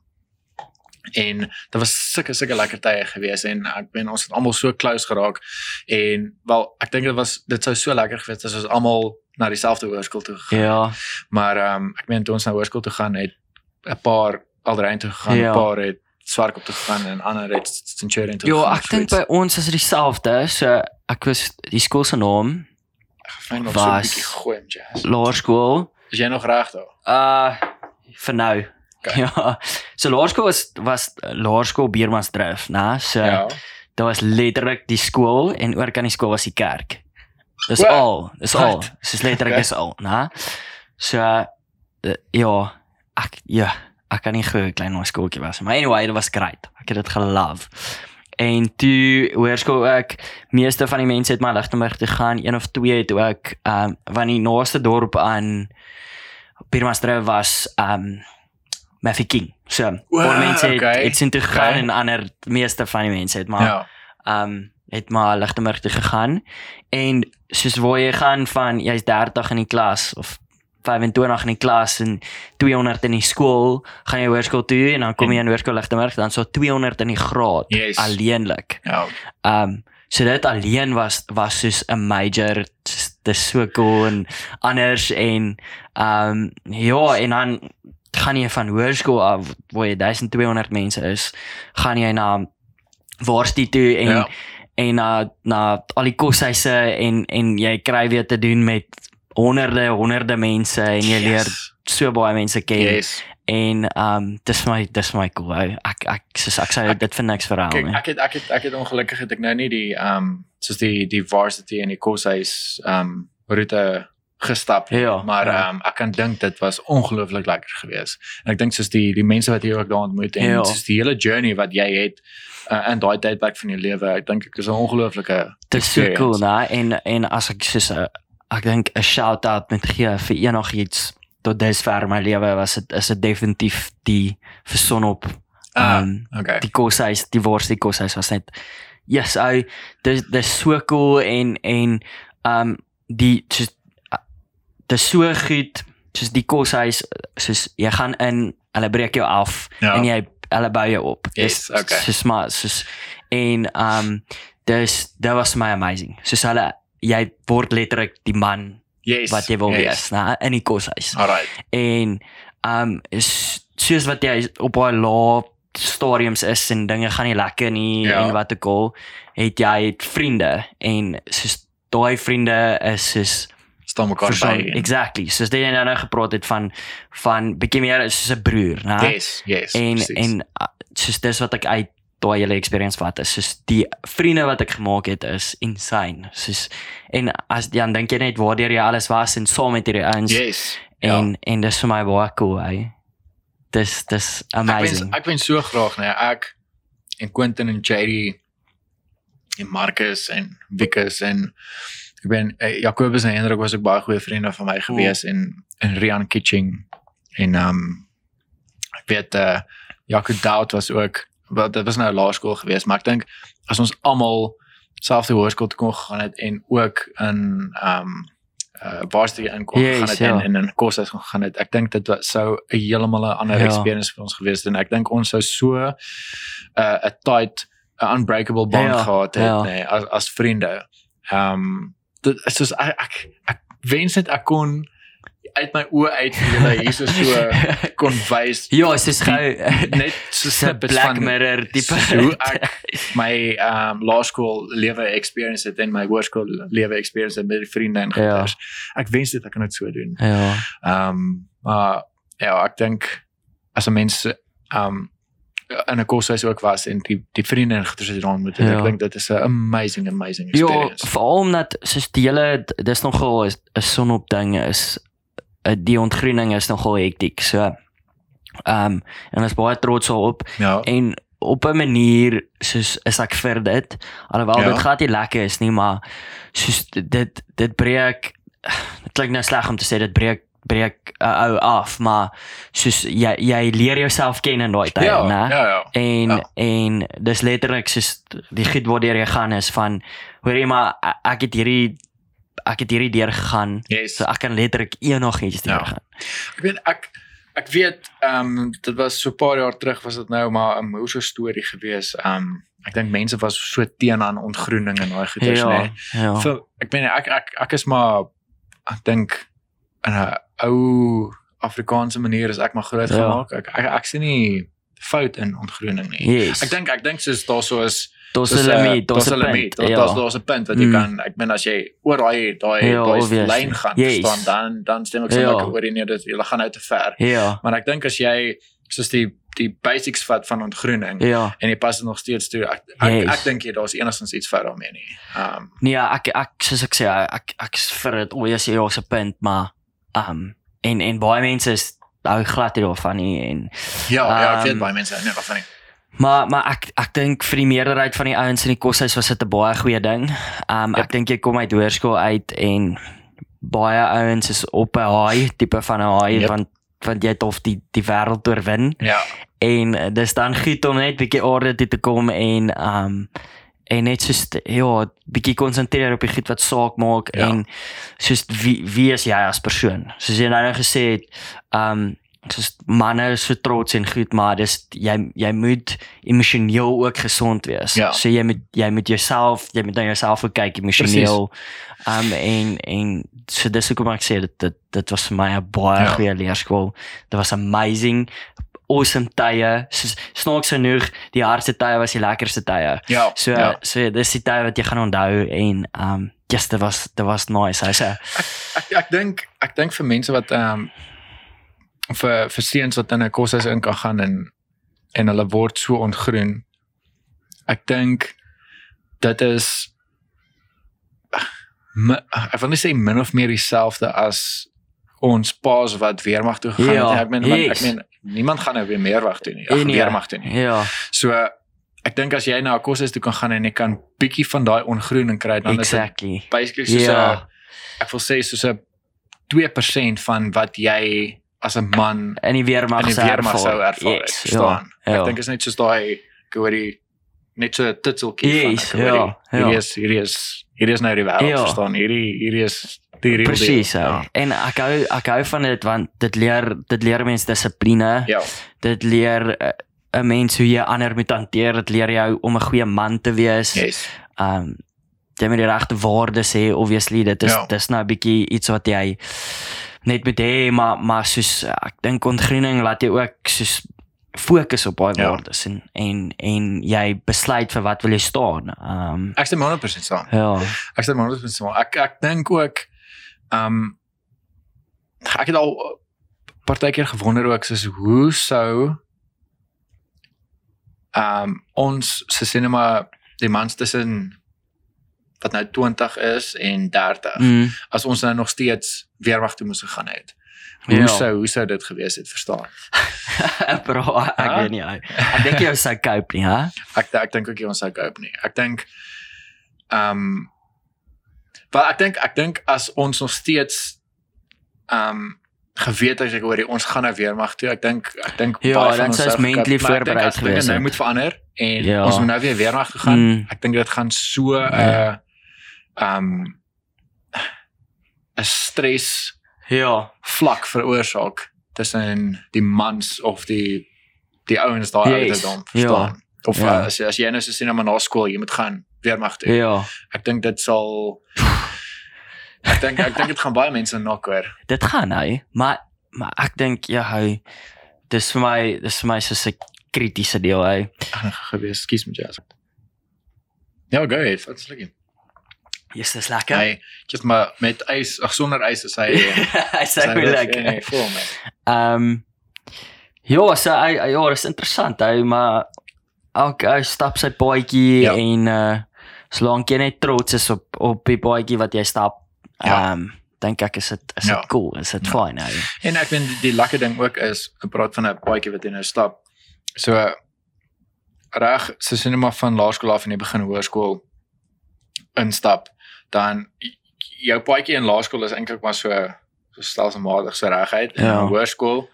En dit was sulke sulke lekker tye gewees en ek ben ons het almal so close geraak en wel ek dink dit was dit sou so lekker gewees het as ons almal na dieselfde hoërskool toe gegaan. Ja. Maar ehm um, ek meen toe ons na hoërskool toe gaan het 'n paar alreeds toe gegaan, 'n Ja. paar het Swartkop toe gegaan en ander het Centurion toe Ja, ek dink by ons is dit dieselfde. So ek was die skool se naam, nog so 'n was- bietjie gooi om jazz. laerskool. Is jy nog reg daar? Uh vir nou. Okay. Ja. So laerskool was was laerskool Beermansdrift, né? So Ja. Dit was letterlik die skool en oor kan die skool was die kerk. Dis Wat? al, dis al. Wat? Dis letterlik Okay. (laughs) dis al, né? So uh, ja, ek ja, ek kan nie glo 'n klein skooltjie was. Maar anyway, dit was great. Ek het dit gelove. En toe hoërskool ek meeste van die mense het maar Lichtenburg toe gaan, een of twee het ook ehm um, van die naaste dorp aan Pirmasdrift was ehm um, Mafeking. So, Wow, paar mense het okay. het sien toe gegaan Okay. en ander meeste van die mense het maar Ja. ehm um, het maar Lichtenburg toe gegaan en soos waar jy gaan van jy's 30 in die klas of 25 in die klas en 200 in die skool, gaan jy hoërskool toe en dan kom jy in hoërskool Lichtenburg dan so 200 in die graad Yes. alleenlik. Ja. Ehm um, so dit alleen was was soos 'n major dis so cool en anders en ehm um, ja en dan gaan jy van hoërskool af waar jy 1200 mense is, gaan jy na waarstie toe en Ja. en na na al die koshuise en en jy kry weer te doen met honderde honderde mense en jy leer so baie mense ken Yes. en ehm um, dis my dis my cool ou. ek ek soos ek Ek- dit vir niks verhaal nie ek het ek het ek het ongelukkig het ek nou nie die ehm um, soos die die varsity en die koshuis um roete gestap nie, Ja, maar ja. um ek kan dink dit was ongelooflik lekker geweest. En ek dink soos die die mense wat jy ook daar ontmoet en Ja. soos die hele journey wat jy het uh, in daai tydperk van jou lewe, ek dink ek is 'n ongelooflike Dit is so cool, né? En en as ek soos 'n ek dink 'n shout out met gee vir enigiets tot dusver my lewe was dit is dit definitief die vir sonop. Ah, Um okay. die koshuis, die wors die koshuis was net yes, ou dis dis so cool en en um die soos dis so goed soos die koshuis soos jy gaan in, hulle breek jou af Ja. en jy hulle bou jou op. Yes, okay. Soos maar soos en um dis dit was my amazing. Soos hulle jy word letterlik die man Yes. wat jy wil yes. wees, né, in die koshuis. Alright. En um is soos wat jy op daai lae stadiums is en dinge gaan nie lekker nie Ja. en wat ook al, het jy vriende en soos daai vriende is soos staan mekaar persoon- by. en- exactly soos jy nou nou gepraat het van van bietjie meer soos 'n broer, né? Yes, yes. en precies. en uh, soos dis wat ek uit daai hele experience vat is soos die vriende wat ek gemaak het is insane. Soos en as dan dink jy net waardeur jy alles was en saam met hierdie ouens yes. ja. en en dis vir my baie cool, hy. Dis dis Ek wens amazing. ek wens so graag nee ek en Quentin en JD en Marcus en Wikus en ek ben eh, Jacobus en Hendrik was ook baie goeie vriende van my gewees en en Rian Kitching en um ek weet eh uh, Jaco Dout was ook wat dit was nou laerskool geweest maar ek dink as ons almal selfde hoërskool toe kon gegaan het en ook in um uh varsity in kon Yes, gegaan het ja. en en in koshuis gegaan het. Ek dink dit sou 'n heeltemal 'n ander Ja. experience vir ons gewees het en ek dink ons sou so 'n uh, 'n tight 'n unbreakable bond Ja, gehad het ja. nee as as vriende. Um dit is soos ek ek, ek wens net ek kon uit my oë uit vir julle hier so (laughs) kon wys ja, dis is gou net so (laughs) snippets Black van Mirror tipe. hoe ek (laughs) my um laerskool lewe experience het en my hoërskool lewe experience het met vriende en Ja. goeters. Ek wens dit ek kan dit so doen. ja. Um maar ja, ek dink as 'n mens um in 'n koshuis ook was en die die vriende en goeters het daar ontmoet, ja. Ja. ek dink dit is 'n amazing amazing Ja, experience. veral omdat soos die hele dis nogal 'n sonop ding is eh, die ontgroening is nogal hektiek. So ehm um, en ons baie trots daarop Ja. en op 'n manier soos is ek vir dit alhoewel Ja. dit glad nie lekker is nie maar soos dit dit breek dit klink nou sleg om te sê dit breek breek 'n uh, ou af maar soos jy jy leer jouself ken in daai tyd Ja, né ja, ja. en Ja. en dis letterlik soos die goed waardeur jy gaan is van hoor jy maar ek het hierdie ek het hierdie deur gegaan Yes. so ek kan letterlik enigiets deur Ja. gaan Ek weet ek ek weet ehm um, dit was so 'n paar jaar terug was dit nou maar 'n moeë storie gewees. Ehm um, ek dink mense was so teen aan ontgroening en daai goeters ja nê. ja vir ek meen ek ek ek is maar ek dink in 'n ou Afrikaanse manier is ek maar groot Ja. gemaak. Ek, ek ek sien nie fout in ontgroening nie. yes Ek dink ek dink soos daar so is Daar's dis, 'n limiet, daar's 'n daar's 'n punt. limiet. Daar- Ja. Daar's daar's 'n punt wat jy Mm. kan ek meen as jy oor daai daai Ja, daai lyn gaan Yes. verstaan dan dan stem ek Ja. sommer oor nie dat jy gaan nou te ver. Ja, Maar ek dink as jy soos die die basics vat van ontgroening ja. en jy pas dit nog steeds toe. Ek ek, Yes. ek dink jy daar's enigstens iets fout daarmee nie. Ehm um, Nee, ek ek soos ek sê ek ek is vir dit alwees hier op 'n punt, maar um en en baie mense is hou glad nie daarvan nie en ja, ja, ek weet Ehm, baie mense nee, wat van nie. maar maar ek ek dink vir die meerderheid van die ouens in die koshuis was dit 'n baie goeie ding. Um Yep. ek dink jy kom uit hoërskool uit en baie ouens is op 'n high tipe van 'n high Yep. want want jy het of die die wêreld oorwin Ja. en eh, dis dan goed om net bietjie orde toe te kom en um en net soos ja, bietjie konsentreer op die goed wat saak maak Ja. en soos wie wie is jy as persoon? Soos jy nou nou gesê het, um soos manne is so trots en goed, maar dis jy jy moet emosioneel ook gesond wees. Ja. So jy moet jy moet jouself, jy moet na jouself kyk emosioneel. Um en en so dis hoekom ek sê dit dit dit was vir my 'n baie Ja. goeie leerskool. Dit was amazing awesome tye. Soos snaaks genoeg, die hardste tye was die lekkerste tye. Ja. So ja. so dis die tye wat jy gaan onthou en um just dit was dit was nice. Sê ek ek dink ek dink vir mense wat ehm um, vir vir seuns wat in 'n koshuis in kan gaan en en hulle word so ontgroen. Ek dink dit is ek wil nie sê min of meer dieselfde as ons paas wat weermag toe gegaan Ja, het. nie. Ek meen yes. ek meen niemand gaan nou weer meerwag toe nie. Ag ja, weermag toe nie. Ja, So ek dink as jy na 'n koshuis toe kan gaan en jy kan bietjie van daai ongroening kry dan is dit exactly. basically soos 'n Ja, ek wil sê soos 'n 2% van wat jy as 'n man en die weermag in die sou weermag sou ervaar. ervaar. Yes, Yes, verstaan? Ja, Ek ja. dink is net soos daai ek die net so 'n titseltjie van Yes, ek hoor ja, ja. hierdie is hierdie is hierdie is nou die wêreld, Ja. verstaan? Hierdie hierdie is die real Presies. deal. Ja. En ek hou ek hou van dit want dit leer dit leer mense dissipline. Ja. Dit leer eh, 'n mens hoe jy ander moet hanteer. Dit leer jou om 'n goeie man te wees. Yes. um jy moet die regte waardes hê obviously dit is Ja. dis nou 'n bietjie iets wat jy net moet hê maar maar soos ek dink ontgroening laat jy ook soos fokus op daai Ja. waardes en en en jy besluit vir wat wil jy staan. Um Ek stem 100% saam. ja. Ek stem 100% saam. Ek ek dink ook um ek het al partykeer gewonder ook soos hoe sou um ons se cinema die mans tussen wat nou 20 is en 30 Mm, as ons nou nog steeds weerwag toe moes gegaan het. Hoe Ja. sou hoe sou dit gewees het, verstaan? (laughs) bro, ek weet nie. Ek ek dink jy (laughs) sou cope nie, hè? Ek ek dink ook nie ons sou koop nie. Ek dink ehm maar ek dink ek dink as ons nog steeds ehm geweet het ek oor die ons gaan nou weermag toe. Ek dink ek dink Ja, baie van ons gekoop, mentally as dinge gewees Nou moet verander en Ja. ons moet nou weer weermag toe gaan. Mm. Ek dink dit gaan so 'n Ja. ehm 'n stres Ja. vlak veroorsaak tussen die mans of die die ouens daar Yes, uit dan ja. Of Ja. uh, as as jy nou so sien maar na skool, jy moet gaan weermag toe. Ja. Ek dink dit sal Ek dink ek dink dit gaan baie mense nok hoor. (laughs) Dit gaan hy, maar maar ek dink ja, hy dis vir my dis vir my so 'n kritiese deel hy. Gewees, skus met jou. Ja, go ahead. Wat's lekker? Yes, dis lekker. Hy just maar met ys, ag sonder ys is hy (laughs) Hy sê my lekker. Nee. Ehm ja, so hy hy- ja, dis interessant hy, maar elke hy stap sy paadjie Ja. en uh solank jy net trots is op op die paadjie wat jy stap, Ja. ehm dink ek is dit is Ja. dit cool, is dit Ja. fyn hy. En ek vind die lekker ding ook is, ek praat van 'n paadjie wat jy nou stap. So reg, so sien maar van laerskool af en jy begin hoërskool instap, dan jou paadjie in laerskool is eintlik maar so so stelselmatig so reguit en Ja. in hoërskool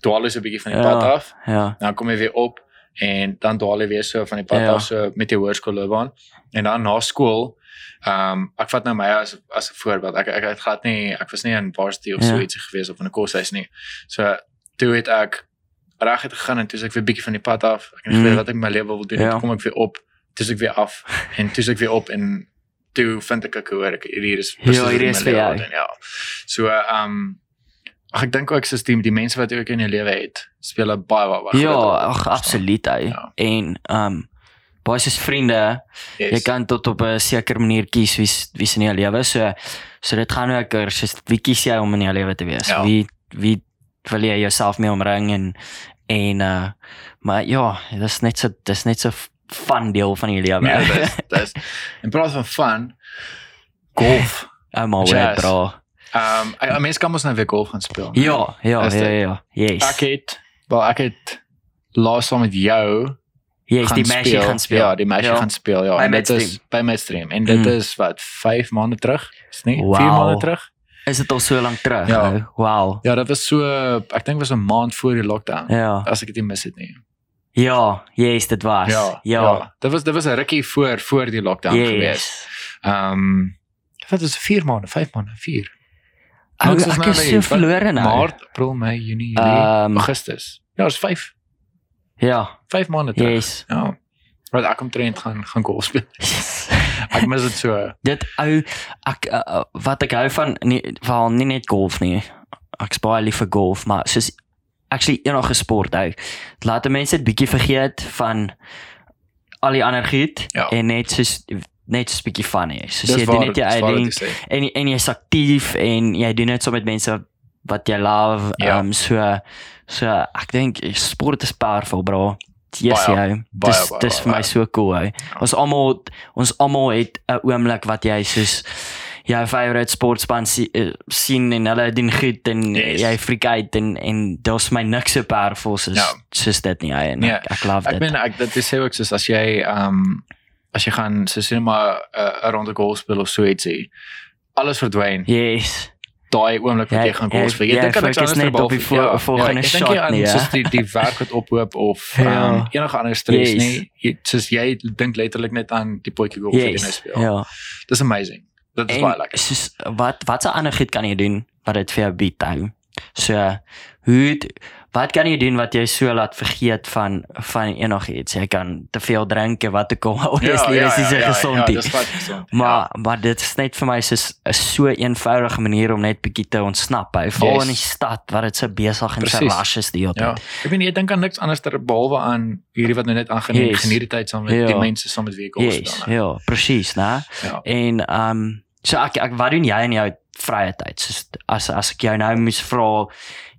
dwaal jy so 'n bietjie van die Ja. pad af. Ja. Dan kom jy weer op en dan jy weer so van die pad Ja. af so met jou hoërskoolloopbaan. En dan na skool, ehm um, ek vat nou my as as 'n voorbeeld. Ek ek het glad nie ek was nie in varsity of Ja. so ietsie gewees of in 'n koshuis nie. So toe het ek reguit gegaan en toe is ek weer bietjie van die pad af. Ek het nie Mm. geweet wat ek my lewe wil doen. en Ja. Toe kom ek weer op. Toe is ek weer af en toe is ek weer op en toe vind ek ek hoor ek hier is Ja, presies wat hier ek is vir jou. Ja. So ehm um, ag ek dink ook soos die die mense wat jy ook in jou lewe het, speel 'n baie baie Ja, ag absoluut hy. Ja. En ehm um, baie soos vriende, Yes. jy kan tot op 'n sekere manier kies wie wie in jou lewe. So so dit gaan ook oor soos wie kies jy om in jou lewe te wees? Ja. Wie wie wil jy jouself mee omring en en uh maar ja, dis net so dis net so fun deel van jou lewe. Ja, dis (laughs) dis in plaas van fun golf. (laughs) I'm al Jazz. Ehm um, 'n mens kan mos nou weer golf gaan speel. né? Ja, ja, Is ja, dit- ja. Yes. Ek het wel ek het laas saam met jou Yes, gaan die meisie gaan speel. Ja, die meisie Ja. gaan speel. Ja, By en dit is by Midstream en dit Mm. is wat 5 maande terug. Is nie? 4 Wauw. maande terug. Is dit al so lank terug? Ja. ou? Wow. Ja, dit was so ek dink was 'n maand voor die lockdown. Ja. As ek dit nie mis het nie. Ja, yes, dit was. Ja. ja. Dit was dit was 'n rukkie voor voor die lockdown Yes. gewees. Ehm um, wat is 4 maande, 5 maande, 4. Ou, ek nou is so verlore nou. Maart, April, Mei, Junie, Julie, Ehm, Augustus. Ja, is 5. Ja, 5 maande terug. yes. Ja. Maar ek kom trend gaan gaan golf speel. (laughs) Ek mis dit so. dit ou ek uh, wat ek hou van nie wel nie net golf nie. Ek spaar lief vir golf, maar soos actually enige sport hou. Laat mense dit bietjie vergeet van al die ander goed Ja. en net soos net soos bietjie van hê. Soos Dis jy doen waar, net jou eie ding jy en en jy's aktief en jy doen dit saam met mense wat jy love. Ja. Um so so ek dink sport is powerful, bro. Yes, ja. baie, Dis dis vir my so cool, hy. Ons almal ons almal het 'n oomblik wat jy soos jou favorite sportspan si, uh, sien en hulle doen goed en Yes. jy freak uit en en daar's my niks so powerful soos Ja. soos dit nie. Hy, en Nee, ek, ek love Ek dit. meen ek dit is ook soos as jy ehm um, as jy gaan so sê maar 'n uh, rond 'n golf speel of so ietsie. Alles verdwyn. yes. Daai oomblik wat Jy- jy gaan jy- golf speel. Jy jy dink aan fokus anders net op die terwyl- vo- volgende dink shot nie aan nie, ja. soos die die werk wat ophoop of Ja. um, enige ander stres Yes. nie. Jy soos jy dink letterlik net aan die potjie golf wat jy nou Yes. speel. Ja. Dis amazing. Dit is baie lekker. soos wat wat se ander goed kan jy doen wat dit vir jou bied hou? So hoe wat kan jy doen wat jou so laat vergeet van van enigiets? Jy kan te veel drink en (laughs) wat ook al. Obviously is dit so gesond. Ja, nie. dis wat gesond. Maar maar dit is net vir my soos 'n so eenvoudige manier om net bietjie te ontsnap. Hy val Yes. in die stad waar dit so besig en so rush is die hele Ja. tyd. Ek weet nie, ek dink aan niks anders ter behalwe aan hierdie wat nou net aangaan en Yes. geniet die tyd saam met Ja. die mense saam met wie ek golf Yes, nou. ja, presies, né? Ja. En ehm um, so ek, ek wat doen jy in jou vrye tyd? Soos as as ek jou nou moes vra,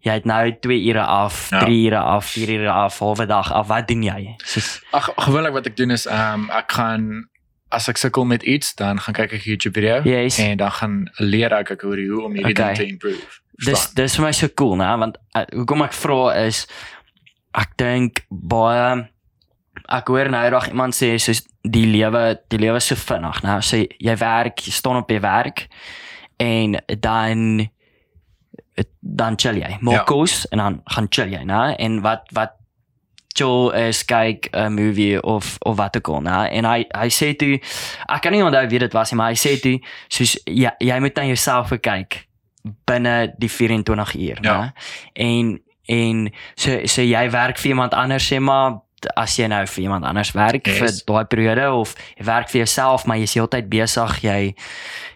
jy het nou 2 ure af, Ja. 3 ure af, 4 ure af, halwe dag af, wat doen jy? Soos Ag gewoonlik wat ek doen is ehm um, ek gaan as ek sukkel met iets, dan gaan kyk ek 'n YouTube video Yes. en dan gaan leer ek ek oor hoe om hierdie Okay. ding te improve. dis Verstaan? dis vir my so cool, né? Want uh, hoekom ek vra is ek dink baie ek hoor nou eendag iemand sê soos die lewe die lewe so vinnig, né? So jy werk, jy staan op jy werk en dan dan chill jy. Maak Ja. kos en dan gaan chill jy, né? En wat wat chill is kyk 'n movie of of wat ook al, né? En hy hy sê toe ek kan nie onthou wie dit was nie, maar hy sê toe soos jy jy moet na jouself kyk binne die 24 uur, Ja. né? En en so so jy werk vir iemand anders sê maar as jy nou vir iemand anders werk Yes. vir daai periode of jy werk vir jouself maar jy's heeltyd besig jy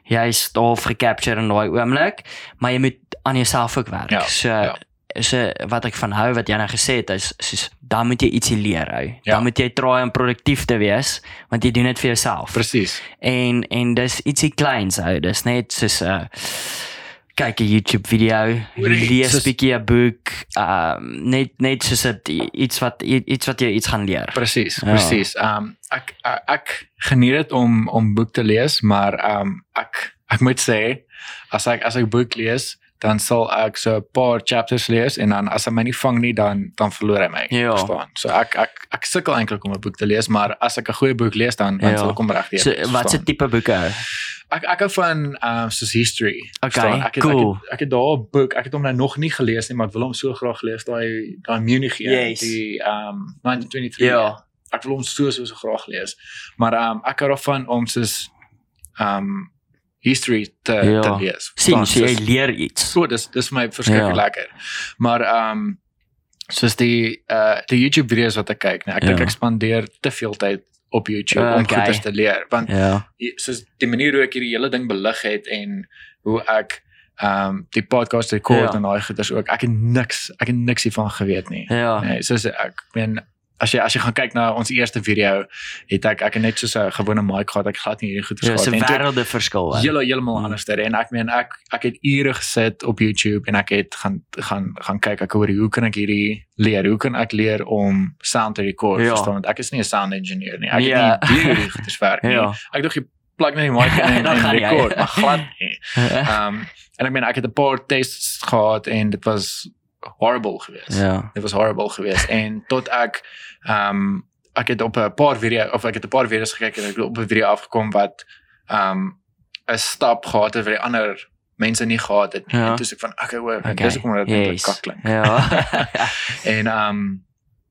jy's half gecapture in daai oomblik maar jy moet aan jouself ook werk. Ja, so ja. so wat ek van hou wat jy nou gesê het is soos dan moet jy ietsie leer hou. Ja. Dan moet jy try om produktief te wees want jy doen dit vir jouself. Presies. En en dis ietsie kleins hou. Dis net soos 'n uh, kyk 'n YouTube video, lees 'n bietjie 'n boek, um net net soos 'n iets wat iets wat jy iets gaan leer. Presies, Ja. presies. Ehm um, ek, ek ek geniet dit om om boek te lees, maar ehm um, ek ek moet sê as ek as ek boek lees, dan sal ek so 'n paar chapters lees en dan as hy my nie vang nie dan dan verloor hy my. Ja. Verstaan? So ek ek ek sukkel eintlik om 'n boek te lees, maar as ek 'n goeie boek lees dan dan Ja. sal ek hom reg lees. So wat se tipe boeke? Ek ek hou van ehm um, soos history. Okay, Verstaan? ek het, cool. Ek het, ek het daar 'n boek, ek het hom nou nog nie gelees nie, maar ek wil hom so graag lees, daai daai Munich een, Yes. die ehm um, 1923. Ja. Ek wil hom so so so graag lees. Maar ehm um, ek hou daarvan om soos ehm um, history te Ja. te lees. sien so jy leer iets. So dis dis vir my verskriklik Ja. lekker. Maar ehm um, soos die uh die YouTube video's wat ek kyk, nee, ek dink Ja. ek spandeer te veel tyd op YouTube Okay. om goeie te leer want Ja. soos die manier hoe ek hierdie hele ding belig het en hoe ek ehm um, die podcast rekord Ja. en daai goeders ook. Ek het niks ek het niks hiervan geweet nie. Ja. Nee, soos ek meen as jy as jy gaan kyk na ons eerste video, het ek ek het net so 'n gewone mic gehad. Ek glad nie hierdie goeders Ja, gehad nie. En toe- wêrelde verskil. hè. Hele heeltemal Mm. anders en ek meen ek ek het ure gesit op YouTube en ek het gaan gaan gaan kyk ek hoor hoe kan ek hierdie leer? Hoe kan ek leer om sound te record? Ja. Verstaan want ek is nie 'n sound engineer nie. Ek Ja. het nie idee hoe die goeders werk (laughs) nie. Ja. Ek dink jy plug net die mic in (laughs) en, en record, maar glad nie. (laughs) Ehm um, en ek meen ek het 'n paar tests gehad en dit was horrible geweest. Ja. Dit was horrible geweest en tot ek ehm um, ek het op 'n paar video of ek het 'n paar video's gekyk en ek het op 'n video afgekom wat ehm um, 'n stap gehad het wat die ander mense nie gehad het nie. Ja. En toe sê ek van okay, hoor, okay. Dis hoekom dit eintlik Yes. kak klink. Ja. (laughs) (laughs) En ehm um,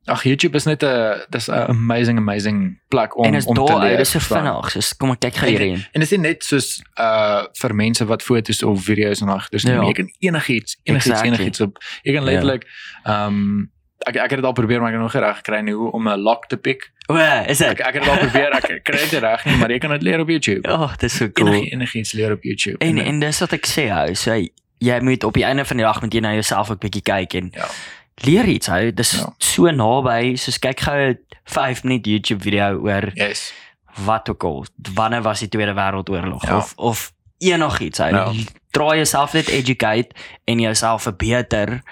ag YouTube is net 'n dis 'n amazing amazing plek om en is om te daar leer. uit, dis so vinnig. So kom ek kyk gou hierheen. En is nie net soos uh vir mense wat foto's of video's en daai dus Ja. nie. Jy kan enigiets, enigiets, Exactly. enigiets op. Jy kan letterlik ehm um, ek ek het dit al probeer maar ek het nog reg gekry nie hoe om 'n lock te pick. O, is Ek dit? ek het dit al probeer, ek kry dit reg nie, maar jy kan dit leer op YouTube. Ja, oh, dis so cool. Enig, enigiets leer op YouTube. En en dis wat ek sê hou, so jy moet op die einde van die dag met jy na jouself ook bietjie kyk en Ja. Leer iets hou. Dis Ja. so naby, soos kyk gou 'n 5 minuut YouTube video oor yes. wat ook al. Wanneer was die Tweede Wêreldoorlog Ja. of of enigiets hou. Ja. Draai jouself net educate en jouself verbeter.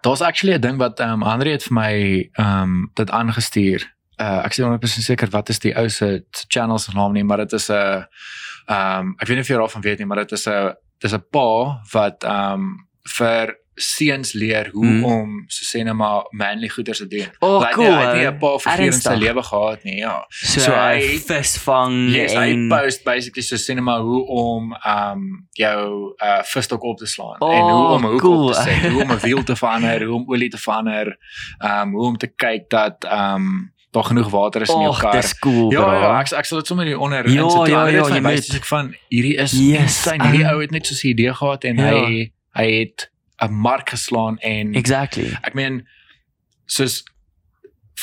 Daar's actually 'n ding wat ehm um, Andre het vir my ehm um, dit aangestuur. Uh ek sê 100% seker wat is die ou se channel se naam nie, maar dit is 'n Ehm um, ek weet nie of jy daarvan weet nie, maar dit is 'n dis 'n pa wat ehm um, vir seuns leer hoe Mm. om so sê net maar manly goeders te doen. Oh, Hy het cool, Hy het nie? 'n pa vir in sy lewe gehad nie, ja. So, So hy hy- visvang Yes, hy en post basically so sê net maar hoe om ehm um, jou uh visstok op te slaan Oh, en hoe om 'n hoek cool. op te sit, hoe om 'n wiel te verander, hoe om olie te verander, ehm um, hoe om te kyk dat ehm um, daar genoeg water is in jou Och, kar. dis cool, Ja, bro. ja, ek ek sal dit sommer hier onder Ja, ja, Ander ja, is my jy dis ek van hierdie is Yes, insane. Hierdie um, ou het net so 'n idee gehad en Ja. hy hy het 'n mark geslaan en Exactly. ek meen soos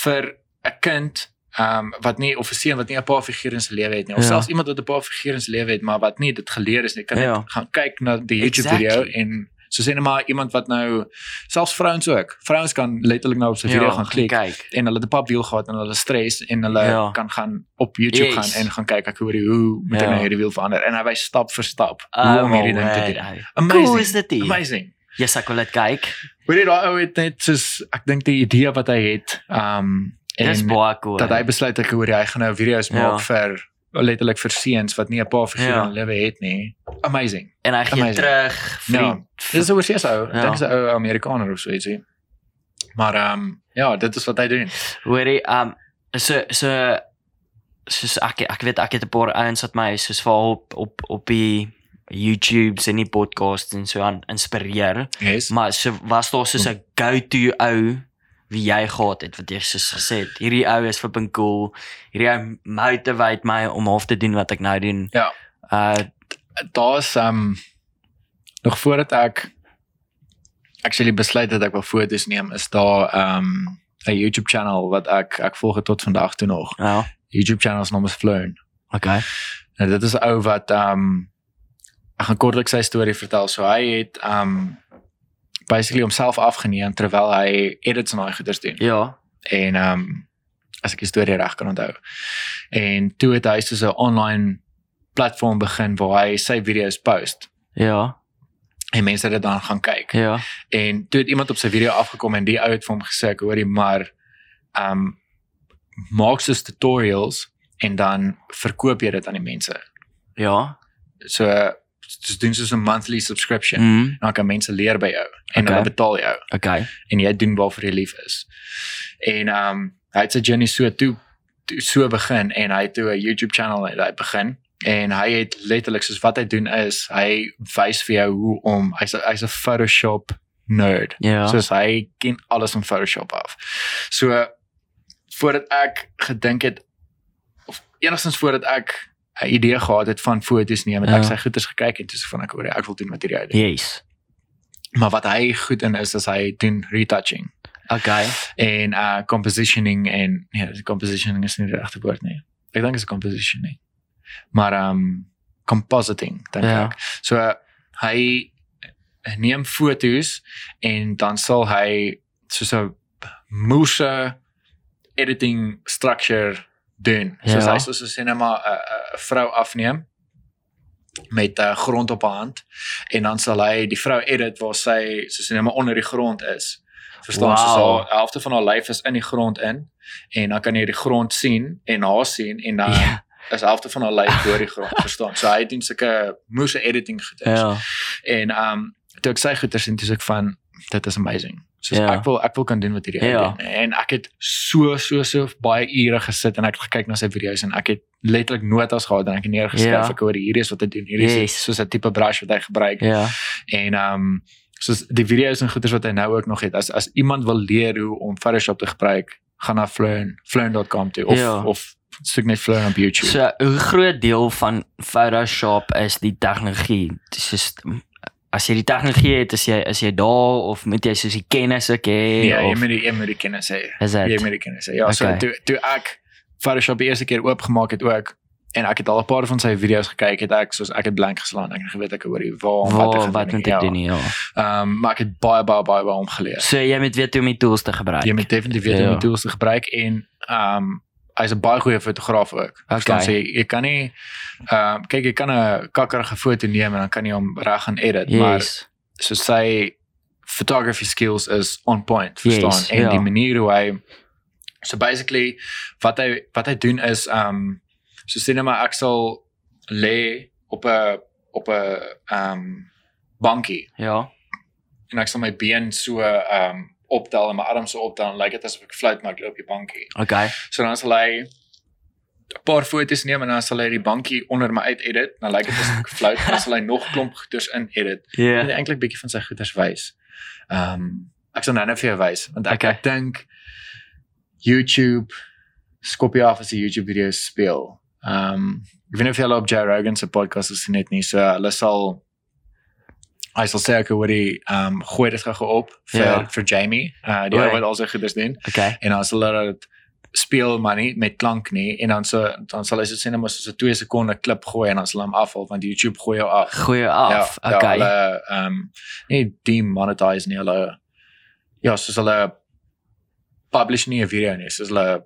vir 'n kind ehm um, wat nie of 'n seun wat nie 'n pa figuur in sy lewe het nie of Ja. selfs iemand wat 'n pa figuur in sy lewe het maar wat nie dit geleer is nie kan Ja. net gaan kyk na die YouTube Exactly. video en so sê net maar iemand wat nou selfs vrouens ook vrouens kan letterlik nou op sy video gaan klik kyk. en hulle het 'n pap wiel gehad en hulle stres en hulle Ja. kan gaan op YouTube Yes. gaan en gaan kyk ek die hoe moet ek Ja. nou hierdie wiel verander en hy wys stap vir stap hoe om hierdie ding te doen. Amazing. Cool is dit. nie? Amazing. Yes, ek wil dit kyk. Hoor jy daai ou het net soos ek dink die idee wat hy het um Dis en baie cool. dat hy besluit ek hoor hy gaan nou video's Ja. maak vir letterlik vir seuns wat nie 'n pa figuur Ja. in lewe het nie. Amazing. en hy gee terug vriend. Dis oor seker ou. Ja. Dink 'n ou Amerikaner of so ietsie. Maar um ja, dit is wat hy doen. Hoorie, um so so soos ek ek weet ek het 'n paar ouens wat my soos vir op op op die YouTube's en die podcasts en so aan inspireer. Yes. Maar so was daar soos 'n go-to ou wie jy gehad het wat jy soos gesê het, hierdie ou is flipping cool. Hierdie ou motivate my om half te doen wat ek nou doen. Ja. Uh daar's um nog voordat ek actually besluit het ek wil foto's neem, is daar um 'n YouTube channel wat ek ek volg tot vandag toe nog. ja. YouTube channel se naam is Flown. Okay. Nou dit is 'n ou wat um ek gaan kortliks sy storie vertel. So hy het um basically homself afgeneem terwyl hy edits en daai goeders doen. Ja. En um as ek die storie reg kan onthou. En toe het hy so 'n online platform begin waar hy sy video's post Ja. en mense dit dan gaan kyk. Ja. En toe het iemand op sy video afgekom en die ou het vir hom gesê ek hoorie maar um maak soos tutorials en dan verkoop jy dit aan die mense. Ja. So dis doen soos 'n monthly subscription. Mm. Dan kan mense leer by jou en Okay. hulle betaal jou Okay. en jy doen waarvoor jy lief is. En um hy het sy journey so toe, toe so begin en hy het toe 'n YouTube channel het hy begin en hy het letterlik soos wat hy doen is hy wys vir jou hoe om hy's hy's 'n Photoshop nerd. Ja. Soos hy ken alles van Photoshop af. So voordat ek gedink het of enigstens voordat ek 'n idee gehad het van foto's neem, het Ja. ek sy goeders gekyk en toe so van ek hoor ek wil doen wat hierdie ou doen. Yes. Maar wat hy goed in is is hy doen retouching Okay. en uh compositioning en nee, die compositioning is nie die regte woord nie. Ek dink is compositioning. Maar um compositing dink Ja. ek. So uh, hy neem fotos en dan sal hy soos 'n moose editing structure doen. Soos Ja. hy soos 'n cinema 'n 'n vrou afneem met 'n uh, grond op haar hand en dan sal hy die vrou edit waar sy soos net onder die grond is. Verstaan wow. Soos haar helfte van haar lyf is in die grond in en dan kan jy die grond sien en haar sien en dan Ja. is helfte van haar lyf deur die grond, (laughs) verstaan. So hy doen sulke moose editing goeders. Ja. En um toe ek sy goeders sien, toe sê ek van dit is amazing. Soos Ja. ek wil ek wil kan doen wat hierdie ou Ja. doen. En ek het so so so baie ure gesit en ek het gekyk na sy video's en ek het letterlik notas gehad en ek het neergeskryf Ja. ek hoor hierdie is wat hy doen. Hierdie is Yes. soos 'n tipe brush wat hy gebruik. Ja. En um soos die video's en goeders wat hy nou ook nog het. As as iemand wil leer hoe om Photoshop te gebruik, gaan na Flurn, flurn.com toe of Ja. of soek net Flurn op YouTube. So, hoe groot deel van Photoshop is die tegnologie? Dis is as jy die tegnologie het, is jy is jy daar of moet jy soos die kennis ek hê ja, jy of moet die jy moet die kennis hê. is Jy dit? moet die kennis hê. Ja, so Okay. toe toe ek Photoshop die eerste keer oopgemaak het ook en ek het al 'n paar van sy video's gekyk het ek soos ek het blank geslaan. Ek het geweet ek hoor die waar wat ek wat moet ek Ja. doen ja. Ehm maar ek het baie baie baie baie om geleer. So jy moet weet hoe om die tools te gebruik. Jy moet definitief weet hoe om Ja. die tools te gebruik en ehm hy's 'n baie goeie fotograaf ook. Verstaan Okay. sê jy kan nie ehm kyk jy kan 'n kakkerige foto neem en dan kan jy hom reg gaan edit, maar Yes. so sy photography skills is on point, verstaan? Yes, en ja. die manier hoe hy so basically wat hy wat hy doen is um so sê net maar ek sal lê op 'n op 'n ehm bankie Ja. en ek sal my been so ehm um, optel en my arms so optel en lyk dit asof ek fluit maar ek lê op die bankie. Okay. So dan sal hy 'n paar foto's neem en dan sal hy die bankie onder my uit edit. Dan lyk dit asof ek fluit en dan sal hy (laughs) nog klomp goeders in edit. Ja. En eintlik bietjie van sy goeders wys. Ehm um, ek sal nou net vir jou wys want ek Okay. ek dink YouTube skop jy af as 'n YouTube video speel. Ehm um, ek weet nie of jy al op Joe Rogan se podcast gesien het nie. So hulle sal hy sal sê ek hoor hy ehm um, gooi dit gou op vir Ja. vir Jamie. Uh die ou wat al sy goeders doen Okay. en dan sal hulle dit speel maar nie met klank nie en dan so dan sal hy so sê net maar so 'n 2 sekonde klip gooi en dan sal hom afhaal want YouTube gooi jou af. Goeie af. Ja, okay. Ja, hulle ehm um, nie demonetize nie hulle ja, soos hulle publish nie 'n video nie, soos hulle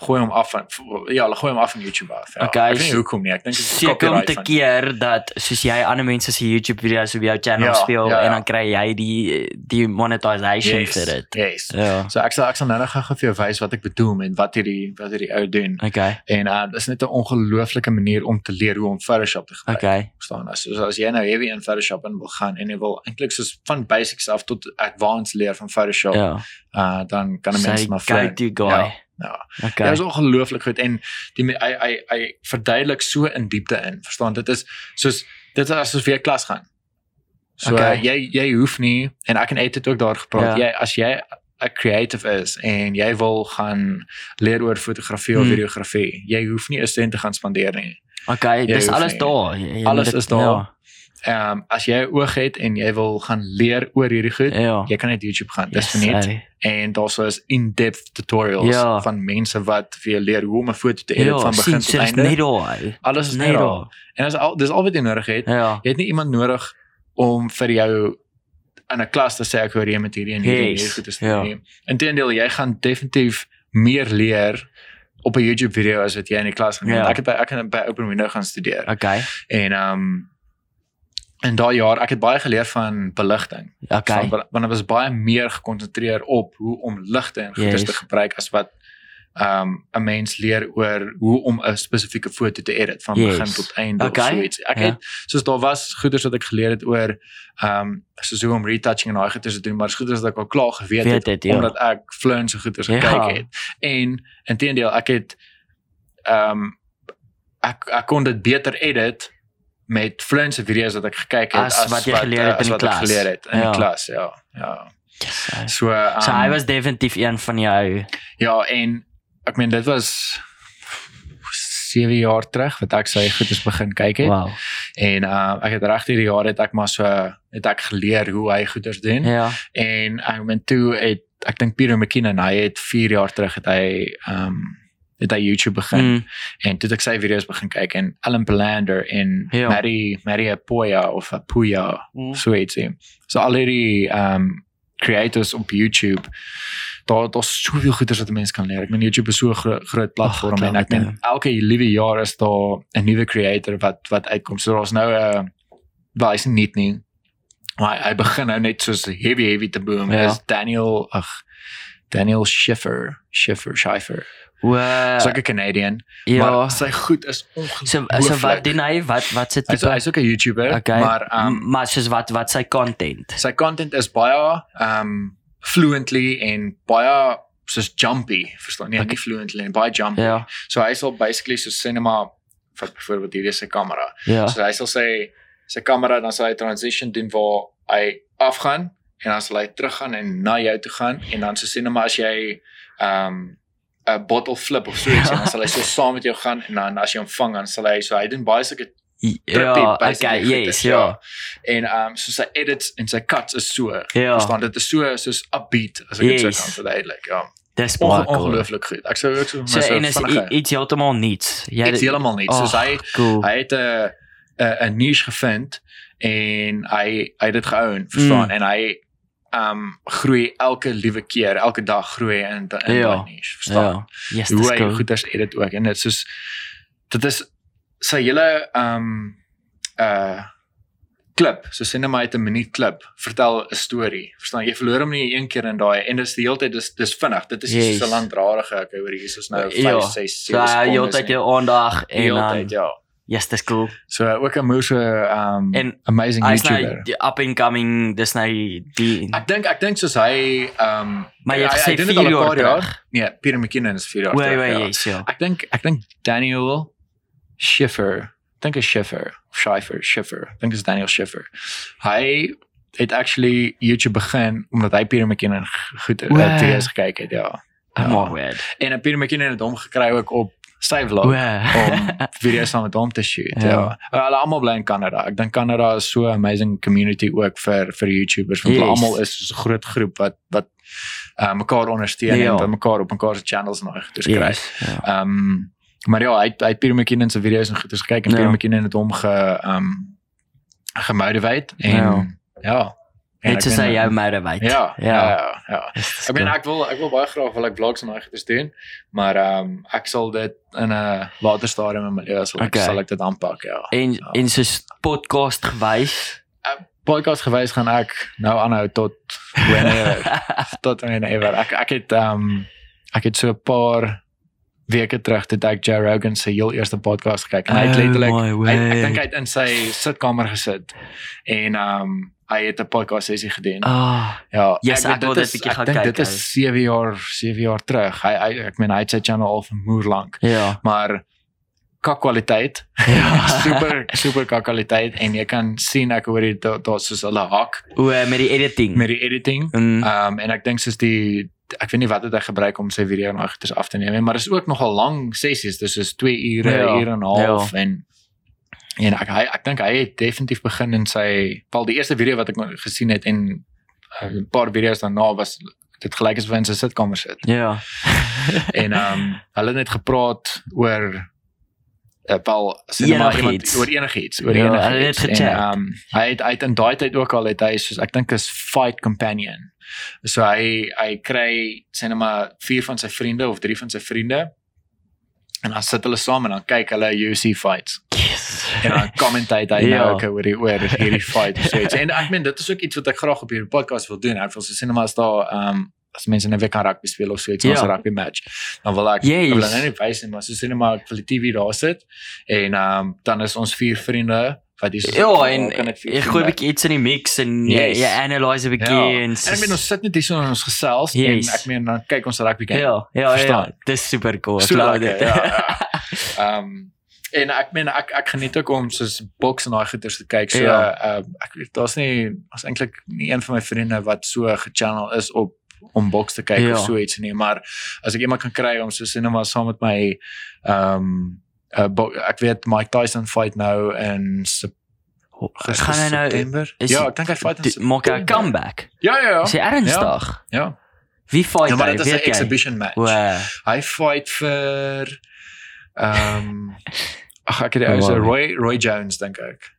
gooi hom af van ja, hulle gooi hom af van YouTube af. Ja. Okay, ek weet nie so- hoekom nie. Ek dink dit is Seker om te van- keer dat soos jy ander mense se YouTube video's op jou channel Ja, speel ja, ja. en dan kry jy die die monetization yes, vir dit. Yes. Ja. So ek sal ek sal nou nog gou vir jou wys wat ek bedoel met wat hierdie wat hierdie ou doen. Okay. En uh dis net 'n ongelooflike manier om te leer hoe om Photoshop te gebruik. Okay. verstaan as soos as jy nou heavy in Photoshop in wil gaan en jy wil eintlik soos van basics af tot advanced leer van Photoshop Ja. uh dan kan 'n mens maar go-to guy. Ja. Ja. Okay. Dit is ongelooflik goed en die hy hy hy verduidelik so in diepte in. Verstaan dit is soos dit is asof jy klas gaan. So Okay. okay. jy jy hoef nie en ek en Ed het ook daar gepraat. Ja. Jy as jy 'n creative is en jy wil gaan leer oor fotografie of Hmm. videografie, jy hoef nie 'n sent te gaan spandeer nie. Okay, Jy dis alles nie. daar. Jy- jy Alles moet is dit- daar. Ehm um, as jy 'n oog het en jy wil gaan leer oor hierdie goed, Ja. Jy kan net YouTube gaan. Yes, Dis verniet hey. en daar's so is in-depth tutorials Ja. van mense wat vir jou leer hoe om 'n foto te edit Ja, van begin tot einde. Net daar. Alles is net net daar. En dis al dis al wat jy nodig het. Ja. Jy het nie iemand nodig om vir jou in 'n klas te sê ek hoor jy met hierdie en hierdie Yes, goed is ja. nie. Inteendeel, jy gaan definitief meer leer op 'n YouTube video as wat jy in die klas gaan doen. Ja. Ek het by ek het by Open Window gaan studeer. Okay. En ehm um, in daai jaar ek het baie geleer van beligting. Okay. Van, want ek was baie meer gekonsentreer op hoe om ligte en goeie Yes. te gebruik as wat ehm um, 'n mens leer oor hoe om 'n spesifieke foto te edit van Yes. begin tot einde Okay. of so iets. Ek Ja. het soos daar was goeders wat ek geleer het oor ehm um, soos hoe om retouching en daai goeders te doen, maar goeders wat ek al klaar geweet Weet het, het, ja. omdat ek Fluent se goeders Ja. gekyk het. En inteendeel, ek het ehm um, ek ek kon dit beter edit met Fluent se video's wat ek gekyk het As wat jy geleer eh, het in as die wat ek klas. geleer het in Ja. die klas, ja. Ja. Yes. So um, So hy was definitief een van jou. ja en ek meen dit was 7 jaar terug wat ek sy goedes begin kyk het Wow. en uh ek het reg hierdie jaar het ek maar so het ek geleer hoe hy goeders doen Ja. en ek meen toe het ek dink Peter McKinnon hy het 4 jaar terug het hy um het hy YouTube begin Mm. en toe ek sy video's begin kyk en Alan Palander en Ja. Mary Mary Apoya of Apoya Mm. so ietsie. So al hierdie um creators op YouTube daar daar's soveel goeders wat 'n mens kan leer. Ek meen YouTube is so 'n gro groot platform Ag, en ek meen elke liewe jaar is daar 'n nuwe creator wat wat uitkom. So daar's nou 'n wel is nie nie. Maar hy begin nou net soos heavy heavy te boom. Ja. Is Daniel ag Daniel Schiffer, Schiffer, Schiffer. Wow. Sy's ook 'n Canadian, ja. maar sy goed is So ongelooflik. so wat doen hy? Wat wat se Hy's tipe? hy's ook 'n YouTuber, Okay. maar um maar soos wat wat sy content. sy content is baie um fluently en baie soos jumpy, verstaan nie, Okay. nie fluently en baie jumpy. Ja. So hy sal basically so cinema vir byvoorbeeld hierdie is sy kamera. Ja. So hy sal sê sy kamera dan sal hy transition doen waar hy afgaan en dan sal hy teruggaan en na jou toe gaan en dan so cinema as jy um 'n bottle flip of so iets Ja. en dan sal hy so (laughs) saam met jou gaan en dan as jy hom vang dan sal hy so hy doen baie sulke Ja, okay, yes, goeders, ja. En um so sy edits en sy cuts is so. Ja. Verstaan dit is so soos upbeat as ek dit Yes. sou kan verduidelik. Ja. Dis baie cool. ongelooflik goed. Ek sou ook so So en is iets heeltemal niets. Jy Iets heeltemal nie. Soos Oh, hy cool. hy het 'n 'n niche gevind en hy hy het dit geown, verstaan? Mm. En hy um groei elke liewe keer, elke dag groei in in Ja. daai niche, verstaan? Ja. Yes, Hoe dis hy cool. goeders edit ook en dit soos dit is sy hele um uh klip, so sê net maar uit 'n minuut klip, vertel 'n storie. Verstaan? Jy verloor hom nie een keer in daai en dis die hele tyd dis dis vinnig. Dit is Yes. yes. so landradige. Ek hoor hier is nou 5, Ja. 6, So 7 hy sekondes. heeltyd jou aandag en dan tyd, ja. Yes, dis cool. So ook 'n moeë um amazing Hy's nou YouTuber. die up and coming, dis nou die Ek dink ek dink soos hy um Maar jy het gesê doen dit al 'n 4 paar jaar terug. Nee, Peter McKinnon is 4 jaar Wait, wait, ja. yes, ja. Ek dink ek dink Daniel Schiffer. Ek dink is Schiffer, of Schiffer, Schiffer. Ek dink is Daniel Schiffer. Hy het actually YouTube begin omdat hy Peter McKinnon goed Wow. uh, video's gekyk het, ja. Ja. all weird. En uh, Peter McKinnon het hom gekry ook op sy vlog om (laughs) video's saam met hom te shoot. Ja. Ja. ja. Hulle almal bly in Kanada. Ek dink Kanada is so 'n amazing community ook vir vir YouTubers want hulle Yes. almal is so 'n groot groep wat wat uh, mekaar ondersteun Ja. en mekaar op mekaar se channels daai goeders kry. Yes. Ja. Ehm um, maar ja, hy het- hy het Peter McKinnon se video's en goeders gekyk en Ja. Peter McKinnon het hom ge ehm um, gemotiveer en Ja. ja. Net ek soos hy jou motivate. Ja, ja, ja. ja. Ek meen cool. ek wil ek wil baie graag wil ek vlogs en goeders doen, maar ehm um, ek sal dit in 'n later stadium in my lewe sal ek Okay. sal ek dit aanpak, ja. en Ja. en soos podcast gewys. Podcast gewys gaan ek nou aanhou tot wanneer (laughs) tot wanneer ek ek het ehm um, ek het so 'n paar weke terug toe ek Joe Rogan se heel eerste podcast gekyk en hy het Oh letterlik hy, ek word. dink hy het in sy sitkamer gesit en ehm um, hy het 'n podcast sessie gedoen. Ah, Ja, Yes, ek weet, wil dit is- bietjie ek gaan kyk, Dit is 7 jaar, 7 jaar terug. Hy, hy ek meen hy het sy channel al vir moer lank, ja. maar kak kwaliteit. Ja. (laughs) super super kak kwaliteit en jy kan sien ek hoor dit daar's soos hulle hak O, eh, met die editing. met die editing. Mm, Ehm um, en ek dink soos die ek weet nie wat het hy gebruik om sy video nou agter af te neem nie, maar dit is ook nogal lang sessies. Dis is 2 ure, Ja, ure en 'n half en en ek hy, ek dink hy het definitief begin in sy val die eerste video wat ek gesien het en uh, 'n paar video's daarna was dit gelyk as of hy in sy sitkamer sit. ja. (laughs) En ehm um, hulle het net gepraat oor uh, wel cinema iemand oor enigiets, oor Ja, enigiets. hulle het gechat. Ehm um, hy het het in daai tyd ook al het hy soos ek dink is fight companion. So hy hy kry cinema vier van sy vriende of drie van sy vriende en dan sit hulle saam en dan kyk hulle UFC fights. En dan commentate hy Ja. nou ook oor die oor hierdie fight of so iets. En ek meen dit is ook iets wat ek graag op hierdie podcast wil doen. Ek wil so cinema is daar ehm um, as mense net weer kan rugby speel of so iets, Ja. ons rugby match. Dan wil ek Yes. wil nou net wys en maar so cinema ek wil die TV daar sit en ehm um, dan is ons vier vriende wat dis Ja, en ek gooi 'n bietjie iets in die mix en jy Yes. jy analyse 'n bietjie Ja. en En ek meen ons sit net hier so en ons gesels Yes. en ek meen dan kyk ons rugby game. Ja, ja, ja, Verstaan. dis super cool. Ek lekker, dit. ja, ja. (laughs) Ehm en ek meen ek ek geniet ook om soos boks en daai goeters te kyk. So Ja. ehm ek daar's nie as eintlik nie een van my vriende wat so gechannel is op om boks te kyk Ja. of so iets nie, maar as ek iemand kan kry om so cinema saam met my ehm um, uh, ek weet Mike Tyson fight nou in Sep- Gaan hy nou September? is Ja, ek dink hy fight in maak 'n comeback? Ja, ja, ja. Is hy ernstig? Ja. Wie fight Ja, maar hy? dit is 'n exhibition match. O, Hy fight vir ehm um, ag ek het die Oh, ou se wow. Roy Roy Jones dink ek.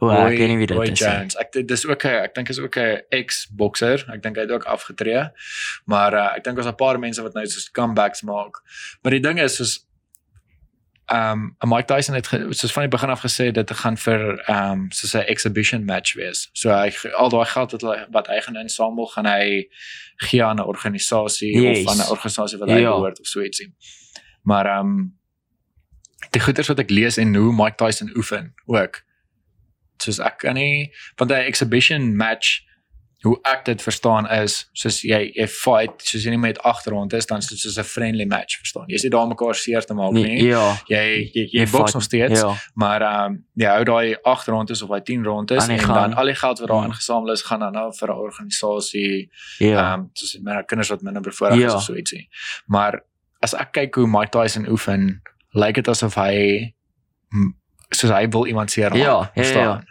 o, ek weet nie wie Roy dit is. nie. Jones. Ek dis ook 'n ek dink is ook 'n ex-bokser. Ek dink hy het ook afgetree. Maar uh, ek dink daar's 'n paar mense wat nou soos comebacks maak. Maar die ding is soos ehm um, Mike Tyson het soos van die begin af gesê dit gaan vir ehm um, soos 'n exhibition match wees. So hy al daai geld wat hy wat hy gaan insamel, gaan hy gee aan 'n organisasie Yes. of aan 'n organisasie wat hy Ja. behoort of so ietsie. Maar ehm um, die goeters wat ek lees en hoe Mike Tyson oefen ook. Soos ek kan nie want 'n exhibition match hoe ek dit verstaan is soos jy jy fight soos jy nie met agterrond is dan dit soos 'n friendly match verstaan. Jy sê daar mekaar seer te maak nie. Nee, ja. Jy jy, jy, Jy boks nog steeds, Ja. maar ehm um, jy hou daai agterrond is of hy 10 rond is en gang. dan al die geld wat daar Mm. ingesamel is gaan dan nou vir 'n organisasie Ja. ehm um, soos met kinders wat minder bevoorreg Ja. is of so ietsie. Maar as ek kyk hoe Mike Tyson oefen, lyk dit asof hy m- soos hy wil iemand seermaak. Ja, ja, ja, verstaan? ja.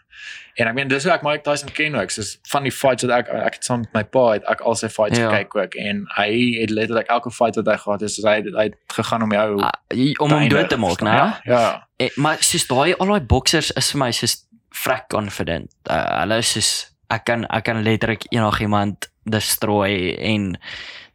En ek meen dis hoe ek Mike Tyson ken ook. Soos van die fights wat ek ek het saam met my pa het ek al sy fights Ja. gekyk ook en hy het letterlik elke fight wat hy gehad het, soos hy hy het gegaan om jou jy- om hom dood te maak, né? Ja. ja. Eh, Maar soos daai al daai boksers is vir my soos vrek confident. Uh, hulle is soos ek kan ek kan letterlik enigiemand destroy en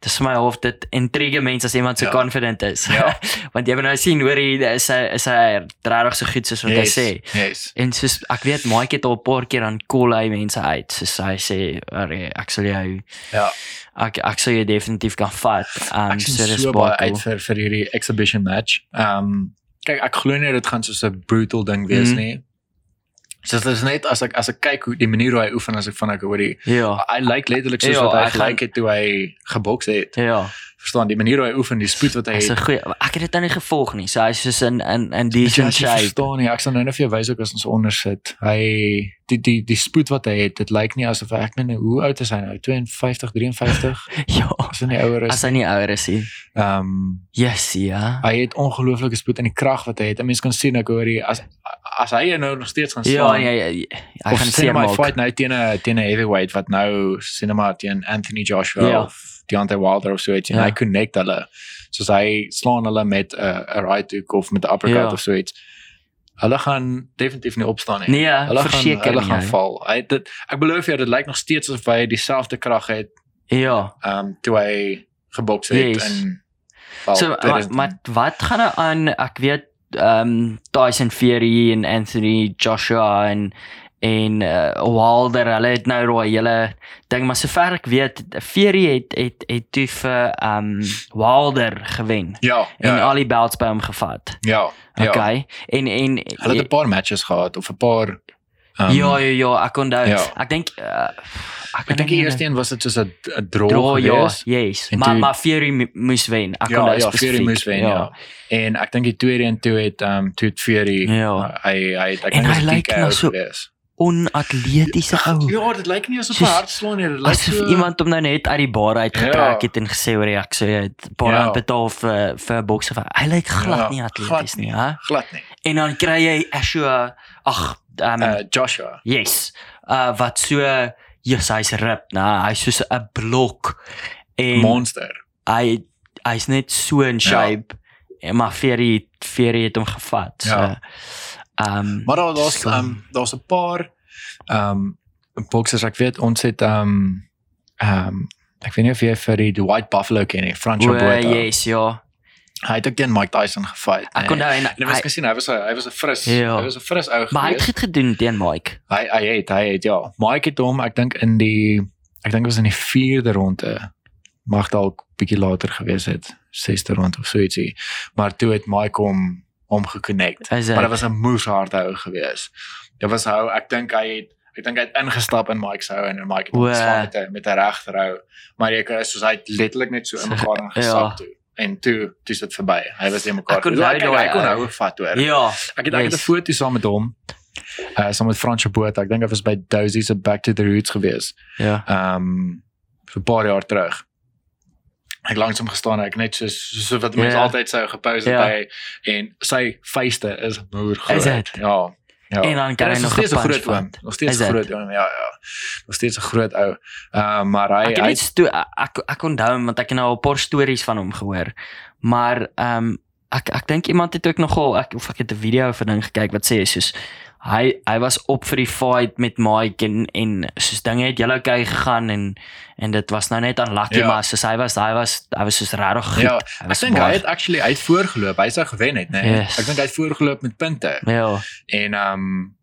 dis vir my of dit intrige mense as iemand so Ja. confident is. Ja. (laughs) Want jy moet nou sien hoor hy is hy is hy regtig so goed soos wat yes, hy sê. Yes. En soos ek weet Mike het al 'n paar keer aan call hy mense uit. Soos hy sê "Arre, ek sal jou Ja. ek ek sal jou definitief kan vat. Um Ek so dis so baie uit vir vir hierdie exhibition match. Um, kyk ek glo nie dit gaan soos 'n brutal ding wees Mhm. nie. So dit is net as ek as ek kyk hoe die manier hoe hy oefen as ek van ek hoor die Ja. hy lyk letterlik soos Ja, wat hy gelyk het toe hy geboks het. Ja. Verstaan die manier hoe hy oefen, die spoed wat hy Hy's 'n het. goeie. Ek het dit nou nie gevolg nie. So hy's soos in in in decent shape. verstaan nie, ek sal nou net vir jou wys ook as ons onder sit. Hy die die die spoed wat hy het, dit lyk nie asof hy ek nie hoe oud is hy nou? 52, 53? (laughs) Ja. As hy nie ouer As is. hy nie ouer is nie. Ehm um, Yes, ja. hy het ongelooflike spoed en die krag wat hy het. 'n Mens kan sien ek hoor hy as as hy nou nog steeds gaan Ja, slaan. ja, ja. ja. Hy gaan sien my maak. fight nou teen 'n teen 'n heavyweight wat nou cinema teen Anthony Joshua Ja. of Deontay Wilder of so iets en Ja. hy connect hulle. Soos hy slaan hulle met 'n 'n right hook of met 'n uppercut Ja. of so iets. Hulle gaan definitief nie opstaan nie. Nee, hulle gaan verseker hulle gaan val. Hy dit ek beloof jou dit lyk nog steeds asof hy dieselfde krag het Ja. ehm um, toe hy geboks het Yes. en val. So maar, 2000 maar wat gaan er aan ek weet ehm um, Tyson Fury en Anthony Joshua en en uh, Wilder hulle het nou daai hele ding maar sover ek weet Fury het het het toe vir um, Wilder gewen ja, en ja, al die belts by hom gevat. ja, ja. Okay. En en Hulle het 'n paar matches gehad of 'n paar ehm, ja ja ja, ek onthou. ja. Ek dink uh, Ek dink die eerste een was dit soos 'n 'n draw draw ja, geweest. yes. En Maar toe- maar Fury mo- moes wen. Ek Ja, onthou ja, Fury spesifiek. moes wen, ja. En ek dink die tweede een toe het um, toe het Fury Ja. hy hy ek En dink hy lyk TKO nou so- geweest. Onatletiese ou. Ja, dit lyk nie asof hy hard slaan nie. Dit lyk Asof so iemand hom nou net uit die bar uitgetrek Ja. het en gesê oor ek sê jy het paar Ja. betaal vir vir 'n bokser. Hy lyk glad Ja, nie atleties nie, hè? glad nie. En dan kry jy Ashua ag, ehm Uh Joshua. yes. Uh wat so yes, hy's rip, nah, hy's soos 'n blok. En Monster. hy hy's net so in shape. En maar Fury Fury het hom gevat. So Ja. Ehm Maar daar daar's So- ehm um, daar's 'n paar ehm um, boksers ek weet ons het ehm um, ehm um, ek weet nie of jy vir die, White Buffalo ken nie, Franco o, Botha. yes, ja. Hy het ook teen Mike Tyson gefight. Ek kon nou en jy was hy, gesien hy was 'n hy was 'n fris Ja. hy was 'n fris ou maar hy het goed gedoen teen Mike. Hy hy het hy het ja. Mike het hom ek dink in die ek dink was in die 4de ronde mag dalk bietjie later gewees het, 6de ronde of so ietsie. Maar toe het Mike hom hom geconnect. Is Maar dit was 'n moes hard hou gewees. Dit was hou ek dink hy het ek dink hy het ingestap in Mike se hou en Mike het geslaan met 'n met 'n regterhou. Maar jy kan soos hy het letterlik net so in mekaar (laughs) Ja. ingesak toe. En toe toe dit verby. Hy was net mekaar. Ek kon daai Ek kon ou. hou vat hoor. Ja. Ek het ek het 'n foto saam met hom. Uh saam met Fransje Botha. Ek dink hy was by Dozy se Back to the Roots gewees. Ja. Um vir 'n paar jaar terug. Ek langs hom gestaan, ek net soos so wat mense Ja. altyd sou gepose het Ja. hy en sy vuiste is moer groot. Is dit? Ja. Ja. En dan kan hy nog steeds 'n groot oom. Nog steeds 'n groot oom. Ja, ja. Nog steeds 'n groot ou. Uh maar hy Ek hy sto ek ek onthou hom want ek het nou 'n paar stories van hom gehoor. Maar ehm ek ek dink iemand het ook nogal ek of ek het 'n video van ding gekyk wat sê soos hy hy was op vir die fight met Mike en en soos dinge het julle okay gegaan en en dit was nou net unlucky Ja. maar soos hy was hy was hy was soos regtig goed. Ja, ek was dink hy het actually uit voorgeloop. Hy sou gewen het, né? Nee? Yes. Ek dink hy het voorgeloop met punte. Ja. En ehm um,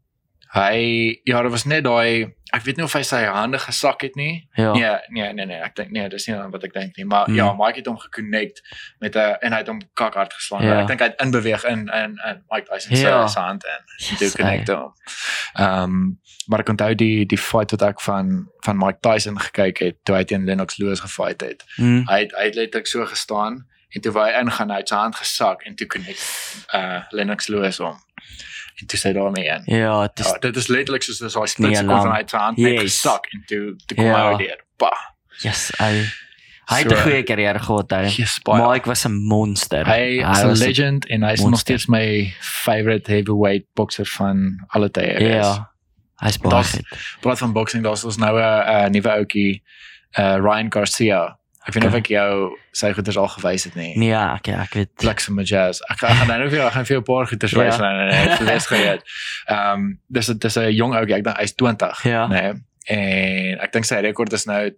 hy ja, daar was net daai ek weet nie of hy sy hande gesak het nie. Ja. Nee, nee, nee nee, ek dink nee, dis nie wat ek dink nie, maar Mm. ja, Mike het hom geconnect met 'n en hy het hom kakhard geslaan. Ja. Ek dink hy het inbeweeg in in in Mike Tyson Ja. se hand in Yes, toe connect hom. Ehm um, maar ek onthou die die fight wat ek van van Mike Tyson gekyk het toe hy teen Lennox Lewis gefight het. Hm. Hy het, hy het letterlik so gestaan en toe wou hy ingaan, hy het sy hand gesak en toe connect uh Lennox Lewis hom. En toe sê hy daarmee in. Ja, dit is Ja, dit is letterlik soos daai split Nee, sekonde van hy sy hand net Yes. gesak en toe toe kom Ja. hy deur. Pa. yes, hy hy het So, 'n goeie carrière gehad hy. Yes, baie. Mike was 'n monster. Hy is 'n legend en hy is nog monster. steeds my favorite heavyweight boxer van alle tye. Ja. Hy's baie goed. Praat van boxing, daar's ons nou 'n 'n nuwe ouetjie, uh Ryan Garcia. Ek weet nie of Okay. ek jou sy goeders al gewys het nie. Nee, ja, okay, ek weet. And Jazz. Ek gaan ek nou vir jou ek gaan vir jou 'n paar goeders Ja. wys (laughs) en ek het les gereed. Ehm um, dis dis 'n jong ouetjie, ek dink hy's 20, Ja. nê. En ek dink sy rekord is nou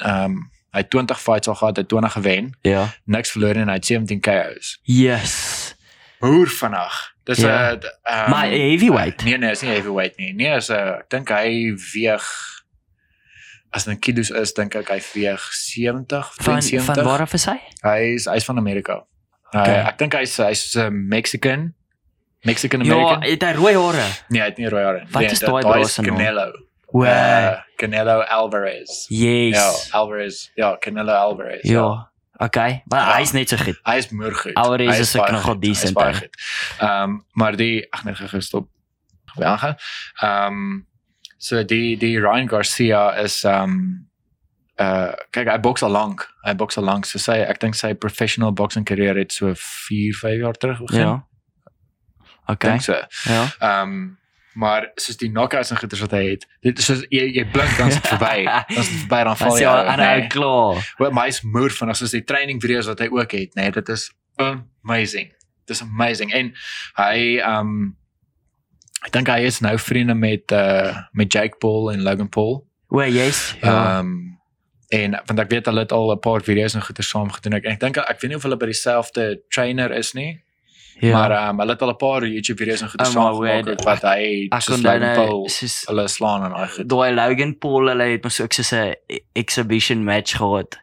ehm um, hy het 20 fights al gehad, hy het 20 gewen, Ja. niks verloor en hy het 17 KO's. Yes. Hoer vinnig. Dis 'n Ja. ehm Maar heavyweight. Nee nee, is nie heavyweight nie. Nee, is 'n ek dink hy weeg as in kilos is, dink ek hy weeg 70, Van 72. van waar af is hy? Hy is hy's van Amerika. Uh, Okay. ek dink hy's hy's 'n Mexican. Mexican Ja, American. het hy rooi hare? nee, hy het nie rooi hare. Wat nee, is daai is se naam? Canelo. O, Uh, Canelo Alvarez. yes. Ja, Alvarez. Ja, Canelo Alvarez. Ja. Okay, maar Ja. hy is net so goed. Hy is moer goed. Alvarez Hy is ook baie nogal is decent. Ehm um, maar die ag nee, gestop. Wel gaan. Ehm um, so die die Ryan Garcia is ehm um, uh kyk hy boks al lank. Hy boks al lank. So sy ek dink sy professional boxing carrière het so 4, 5 jaar terug begin. Ja. Okay. Dink so. Ja. Ehm um, maar soos die knockouts en goeters wat hy het. Dit soos jy jy blink dan is dit verby. (laughs) Dan is dit verby dan val jy. en hy nee. klaar. Wat my is moer van as die training video's wat hy ook het, nee, dit is amazing. Dit is amazing. En hy um ek dink hy is nou vriende met uh met Jake Paul en Logan Paul. O, yes. Ja. Um en want ek weet hulle het al 'n paar video's en goeie saam gedoen. Ek, ek dink ek weet nie of hulle by dieselfde trainer is nie, ja. maar um hulle het al 'n paar YouTube video's en goeie Oh, saam gemaak wat hy ek soos kon Logan Paul soos hulle slaan en daai goed. daai Logan Paul hulle het mos ook soos 'n exhibition match gehad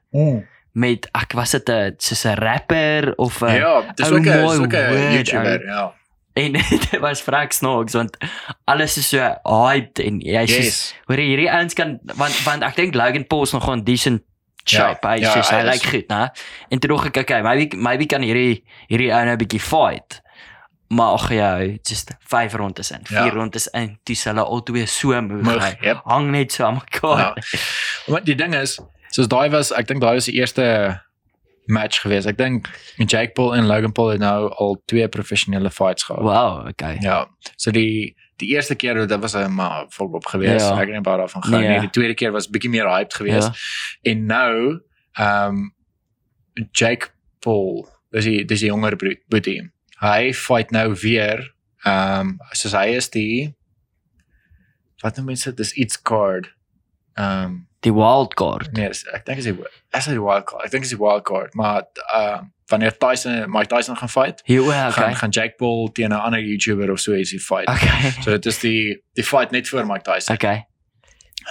met ek was dit 'n soos 'n rapper of 'n Ja, dis ook 'n ook 'n YouTuber, ja. En (laughs) dit was vrek snaaks want alles is so hyped en jy's yes. Hoor hierdie ouens kan want want ek dink Logan Paul is nog gewoon decent shape. Ja, hy ja, hy lyk goed, né? En toe dog ek okay, maybe maybe kan hierdie hierdie ou nou 'n bietjie fight. Maar ag ja, just 5 rondes in, 4 Ja. rondes in, dis hulle albei so moeg. Hy yep. Hang net so aan mekaar. Ja. Maar die ding is, soos daai was, ek dink daai was die eerste match geweest. Ek dink Jake Paul en Logan Paul het nou al twee professionele fights gehad. Wow, okay. Ja. So die die eerste keer dit was 'n maar volop geweest. Ja. Ek het net baie daarvan gehou. Nee. Nee, die tweede keer was bietjie meer hyped geweest. Ja. En nou ehm um, Jake Paul, dis die dis die jonger broer- boetie. Hy fight nou weer ehm um, soos hy is die wat noem mense dis iets card. Ehm um, Die wild card. Nee, dis- ek dink is die is die wild card. Ek dink is die wild card, maar uh wanneer Tyson Mike Tyson gaan fight, Hier, o, gaan okay. gaan Jake Paul teen 'n ander YouTuber of so is die fight. Okay. So dit is die die fight net voor Mike Tyson. Okay.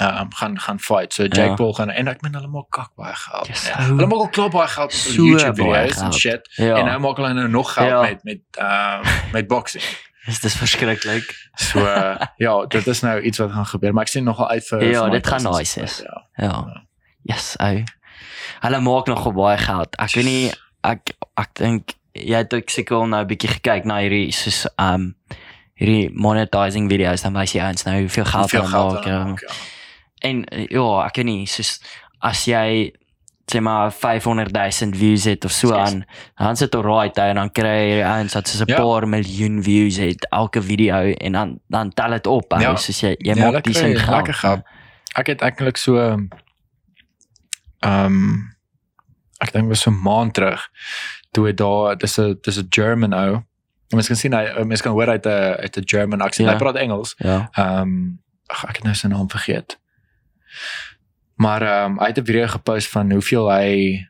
Um gaan gaan fight. So Jake Ja. Paul gaan en ek meen hulle maak kak baie geld. Yes, nee. ou. Hulle maak al klaar baie geld met So YouTube video's en shit. Ja. En nou maak hulle nou nog geld Ja. met met um met boxing. Dis dis verskriklik. So ja, dit is nou iets wat gaan gebeur, maar ek sien nogal uit vir Ja, dit gaan nice is. Ja. Ja. Yes, ou. Hulle maak nog baie geld. Ek weet nie ek ek dink jy het ook seker nou 'n bietjie gekyk na hierdie soos um hierdie monetizing video's dan wys jy eens nou hoeveel geld hulle maak. Ja. maak, ja. En ja, ek weet nie soos as jy sê maar 500 000 views het of so aan, dan sit dit right en dan kry jy eens dat soos 'n Ja. paar miljoen views het elke video en dan dan tel dit op. Ja. Ja. Soos jy jy Ja, maak dis lekker geld. Ek het eintlik so ehm um, ek dink was so 'n maand terug toe het daar dis 'n dis 'n German ou. En mens kan sien hy mens kan hoor hy het 'n uit 'n German aksie. Ja. Hy praat Engels. Ja. Ehm um, ag ek het nou sy naam vergeet. Maar ehm um, hy het 'n video gepost van hoeveel hy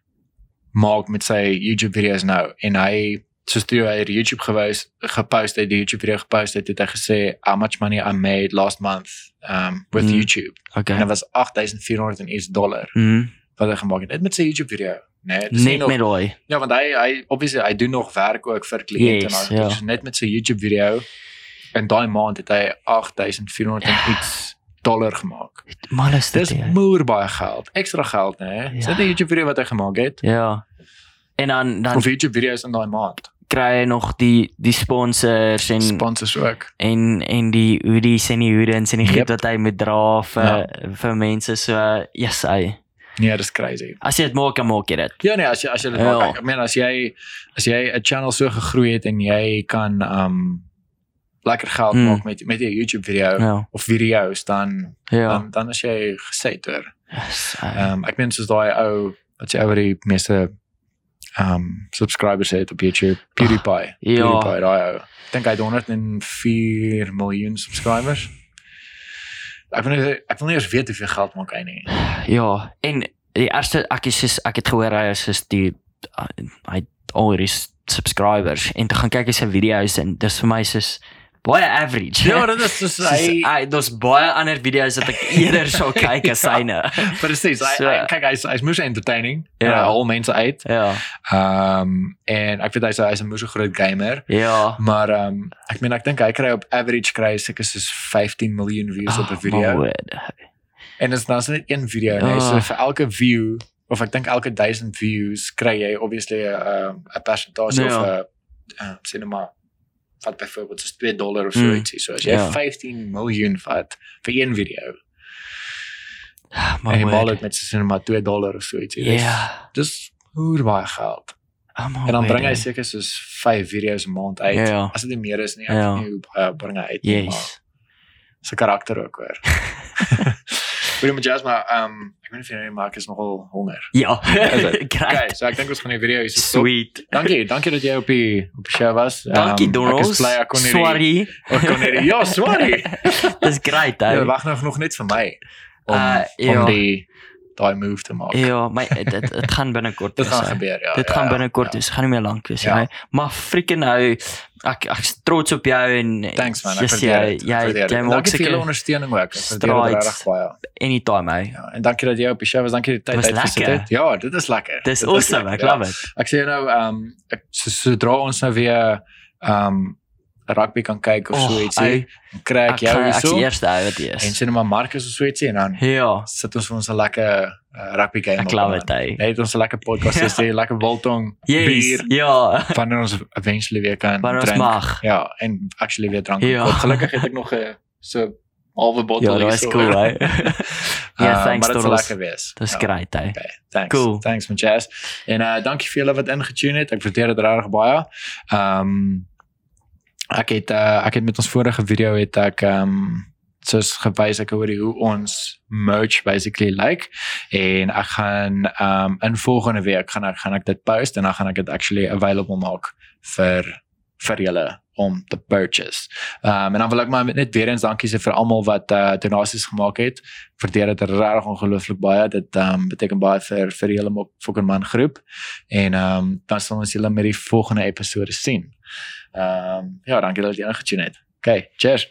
maak met sy YouTube video's nou en hy soos toe hy die YouTube gewys gepost het, die YouTube video gepost het, het hy gesê how much money I made last month um with Mm. YouTube. Okay. En dit was 8400 en iets dollar Mhm. wat hy gemaak het net met sy YouTube video. Nee, dis Net nog met daai. Ja, want hy hy obviously hy doen nog werk ook vir kliënte Yes, en alles. So net met sy YouTube video en daai maand het hy 8400 en iets dollar gemaak. Maar is dit Dis moer baie geld. Ekstra geld, né? Nee? Is Ja. dit 'n YouTube video wat hy gemaak het? Ja. En dan dan Of YouTube video's in daai maand? kry jy nog die die sponsors en Sponsors ook. en en die hoodies en die hoedens en die Yep. giet wat hy moet dra vir Ja. vir mense so yes hy. Nee, dis crazy. As jy dit maak, dan maak jy dit. Ja nee, as jy as jy dit Ja. maak, ek meen as jy as jy 'n channel so gegroei het en jy kan um lekker geld Mm. maak met met jou YouTube video Ja. of video's dan Ja. dan dan is jy geset hoor. Hy. Ehm um, ek meen soos daai ou wat jy oor die meeste um subscribers het op YouTube, PewDiePie. ja. PewDiePie daai ou. Dink hy het 104 miljoen subscribers. Ek wil nie ek wil nie eens weet hoeveel geld maak hy nie. Ja, en die eerste ek is soos ek het gehoor hy is soos die hy al hierdie subscribers en toe gaan kyk hy sy video's en dis vir my soos baie average. (laughs) (laughs) Ja, dit is soos hy hy daar's baie ander video's wat ek eerder sou kyk as syne. presies. Hy, So- hy kyk hy's hy's moes entertaining. Ja. Ja, al mense uit. Ja. Ehm um, en ek weet hy's hy's 'n moeë groot gamer. Ja. Maar ehm um, ek meen ek dink hy kry op average kry seker soos 15 miljoen views op 'n Oh, video. word. En dit is nou net een video nee, so Ah. vir elke view of ek dink elke 1000 views kry jy obviously 'n uh, 'n persentasie Ja. of 'n uh, sê net maar vat byvoorbeeld soos 2 dollar of so Mm. ietsie. So as jy Ja. 15 miljoen vat vir een video My en jy maal dit met net maar 2 dollar of so ietsie. Ja. Dis hoe baie geld. Oh, En dan bring hy seker soos 5 video's 'n maand uit. Ja. As dit nie meer is nie, ek Ja. weet nie hoe baie bring hy uit nie, maar Yes. sy karakter ook hoor. (laughs) Met maar ehm um, ek weet nie of jy nou maak is nogal honger. Ja. Okay, (laughs) so ek dink ons gaan die video hier stop. Sweet. Dankie, dankie dat jy op die op die show was. Dankie Ehm, ek kon hierdie Sorry. Ek kon hierdie Ja, sorry. (laughs) Dis great, Ja, hè. wag nog nog net vir my om Uh, om ja. die daai move te maak. Ja, my dit dit gaan binnekort (laughs) Dit wees, gaan hè. gebeur, ja. Dit ja, gaan ja, binnekort ja. wees. Gaan nie meer lank wees, Ja. ja. Maar freaking nou ek ek's trots op jou en Thanks man, ek Yes, waardeer jy dit. jy dit. jy En maak Dankie vir seker ondersteuning ook. Ek waardeer dit regtig baie. anytime, hè. Ja, en dankie dat jy op die show was. Dankie dat jy Dit tyd uitgesit het. Ja, dit is lekker. Dis Dit is awesome. Ek ja. love it. Ek sê jou nou ehm um, sodra ons nou weer ehm um, rugby kan kyk of so ietsie, kry ek ek jou hierso. die eerste ou wat En is. sê net maar Marcus of so ietsie en dan Ja, sit ons vir ons 'n lekker uh, rugby game ek op love aan. it, hè. Net ons 'n lekker podcast (laughs) Ja. is, ja. lekker biltong, Yes. bier, Ja, wanneer ons eventually weer kan maar ons drink. mag. Ja, en actually weer drank. Ja. Ja. Gelukkig het ek nog 'n so halwe bottel Ja, dat is hierso. cool, hè. Uh, (laughs) (laughs) Ja, thanks maar dit sal Donald. lekker wees. Dis Ja. great, hè. Okay, thanks. Cool. Thanks my jazz. En uh dankie vir julle wat ingetune het. Ek waardeer dit regtig baie. Ehm ek het uh ek het met ons vorige video het ek ehm um, soos gewys ek oor hoe ons merch basically like en ek gaan um, in volgende week gaan ek gaan ek dit post en dan gaan ek dit actually available maak vir vir julle om te purchase. Um, en dan wil ek maar net weer eens dankie sê vir almal wat uh donasies gemaak het. Ek Waardeer dit regtig ongelooflik baie. Dit um, beteken baie vir vir die hele Mok- Fokkerman groep. En um, dan sal ons julle met die volgende episode sien. Ehm, ja, danke, dass ihr angeschaut niet. Okay, tschüss.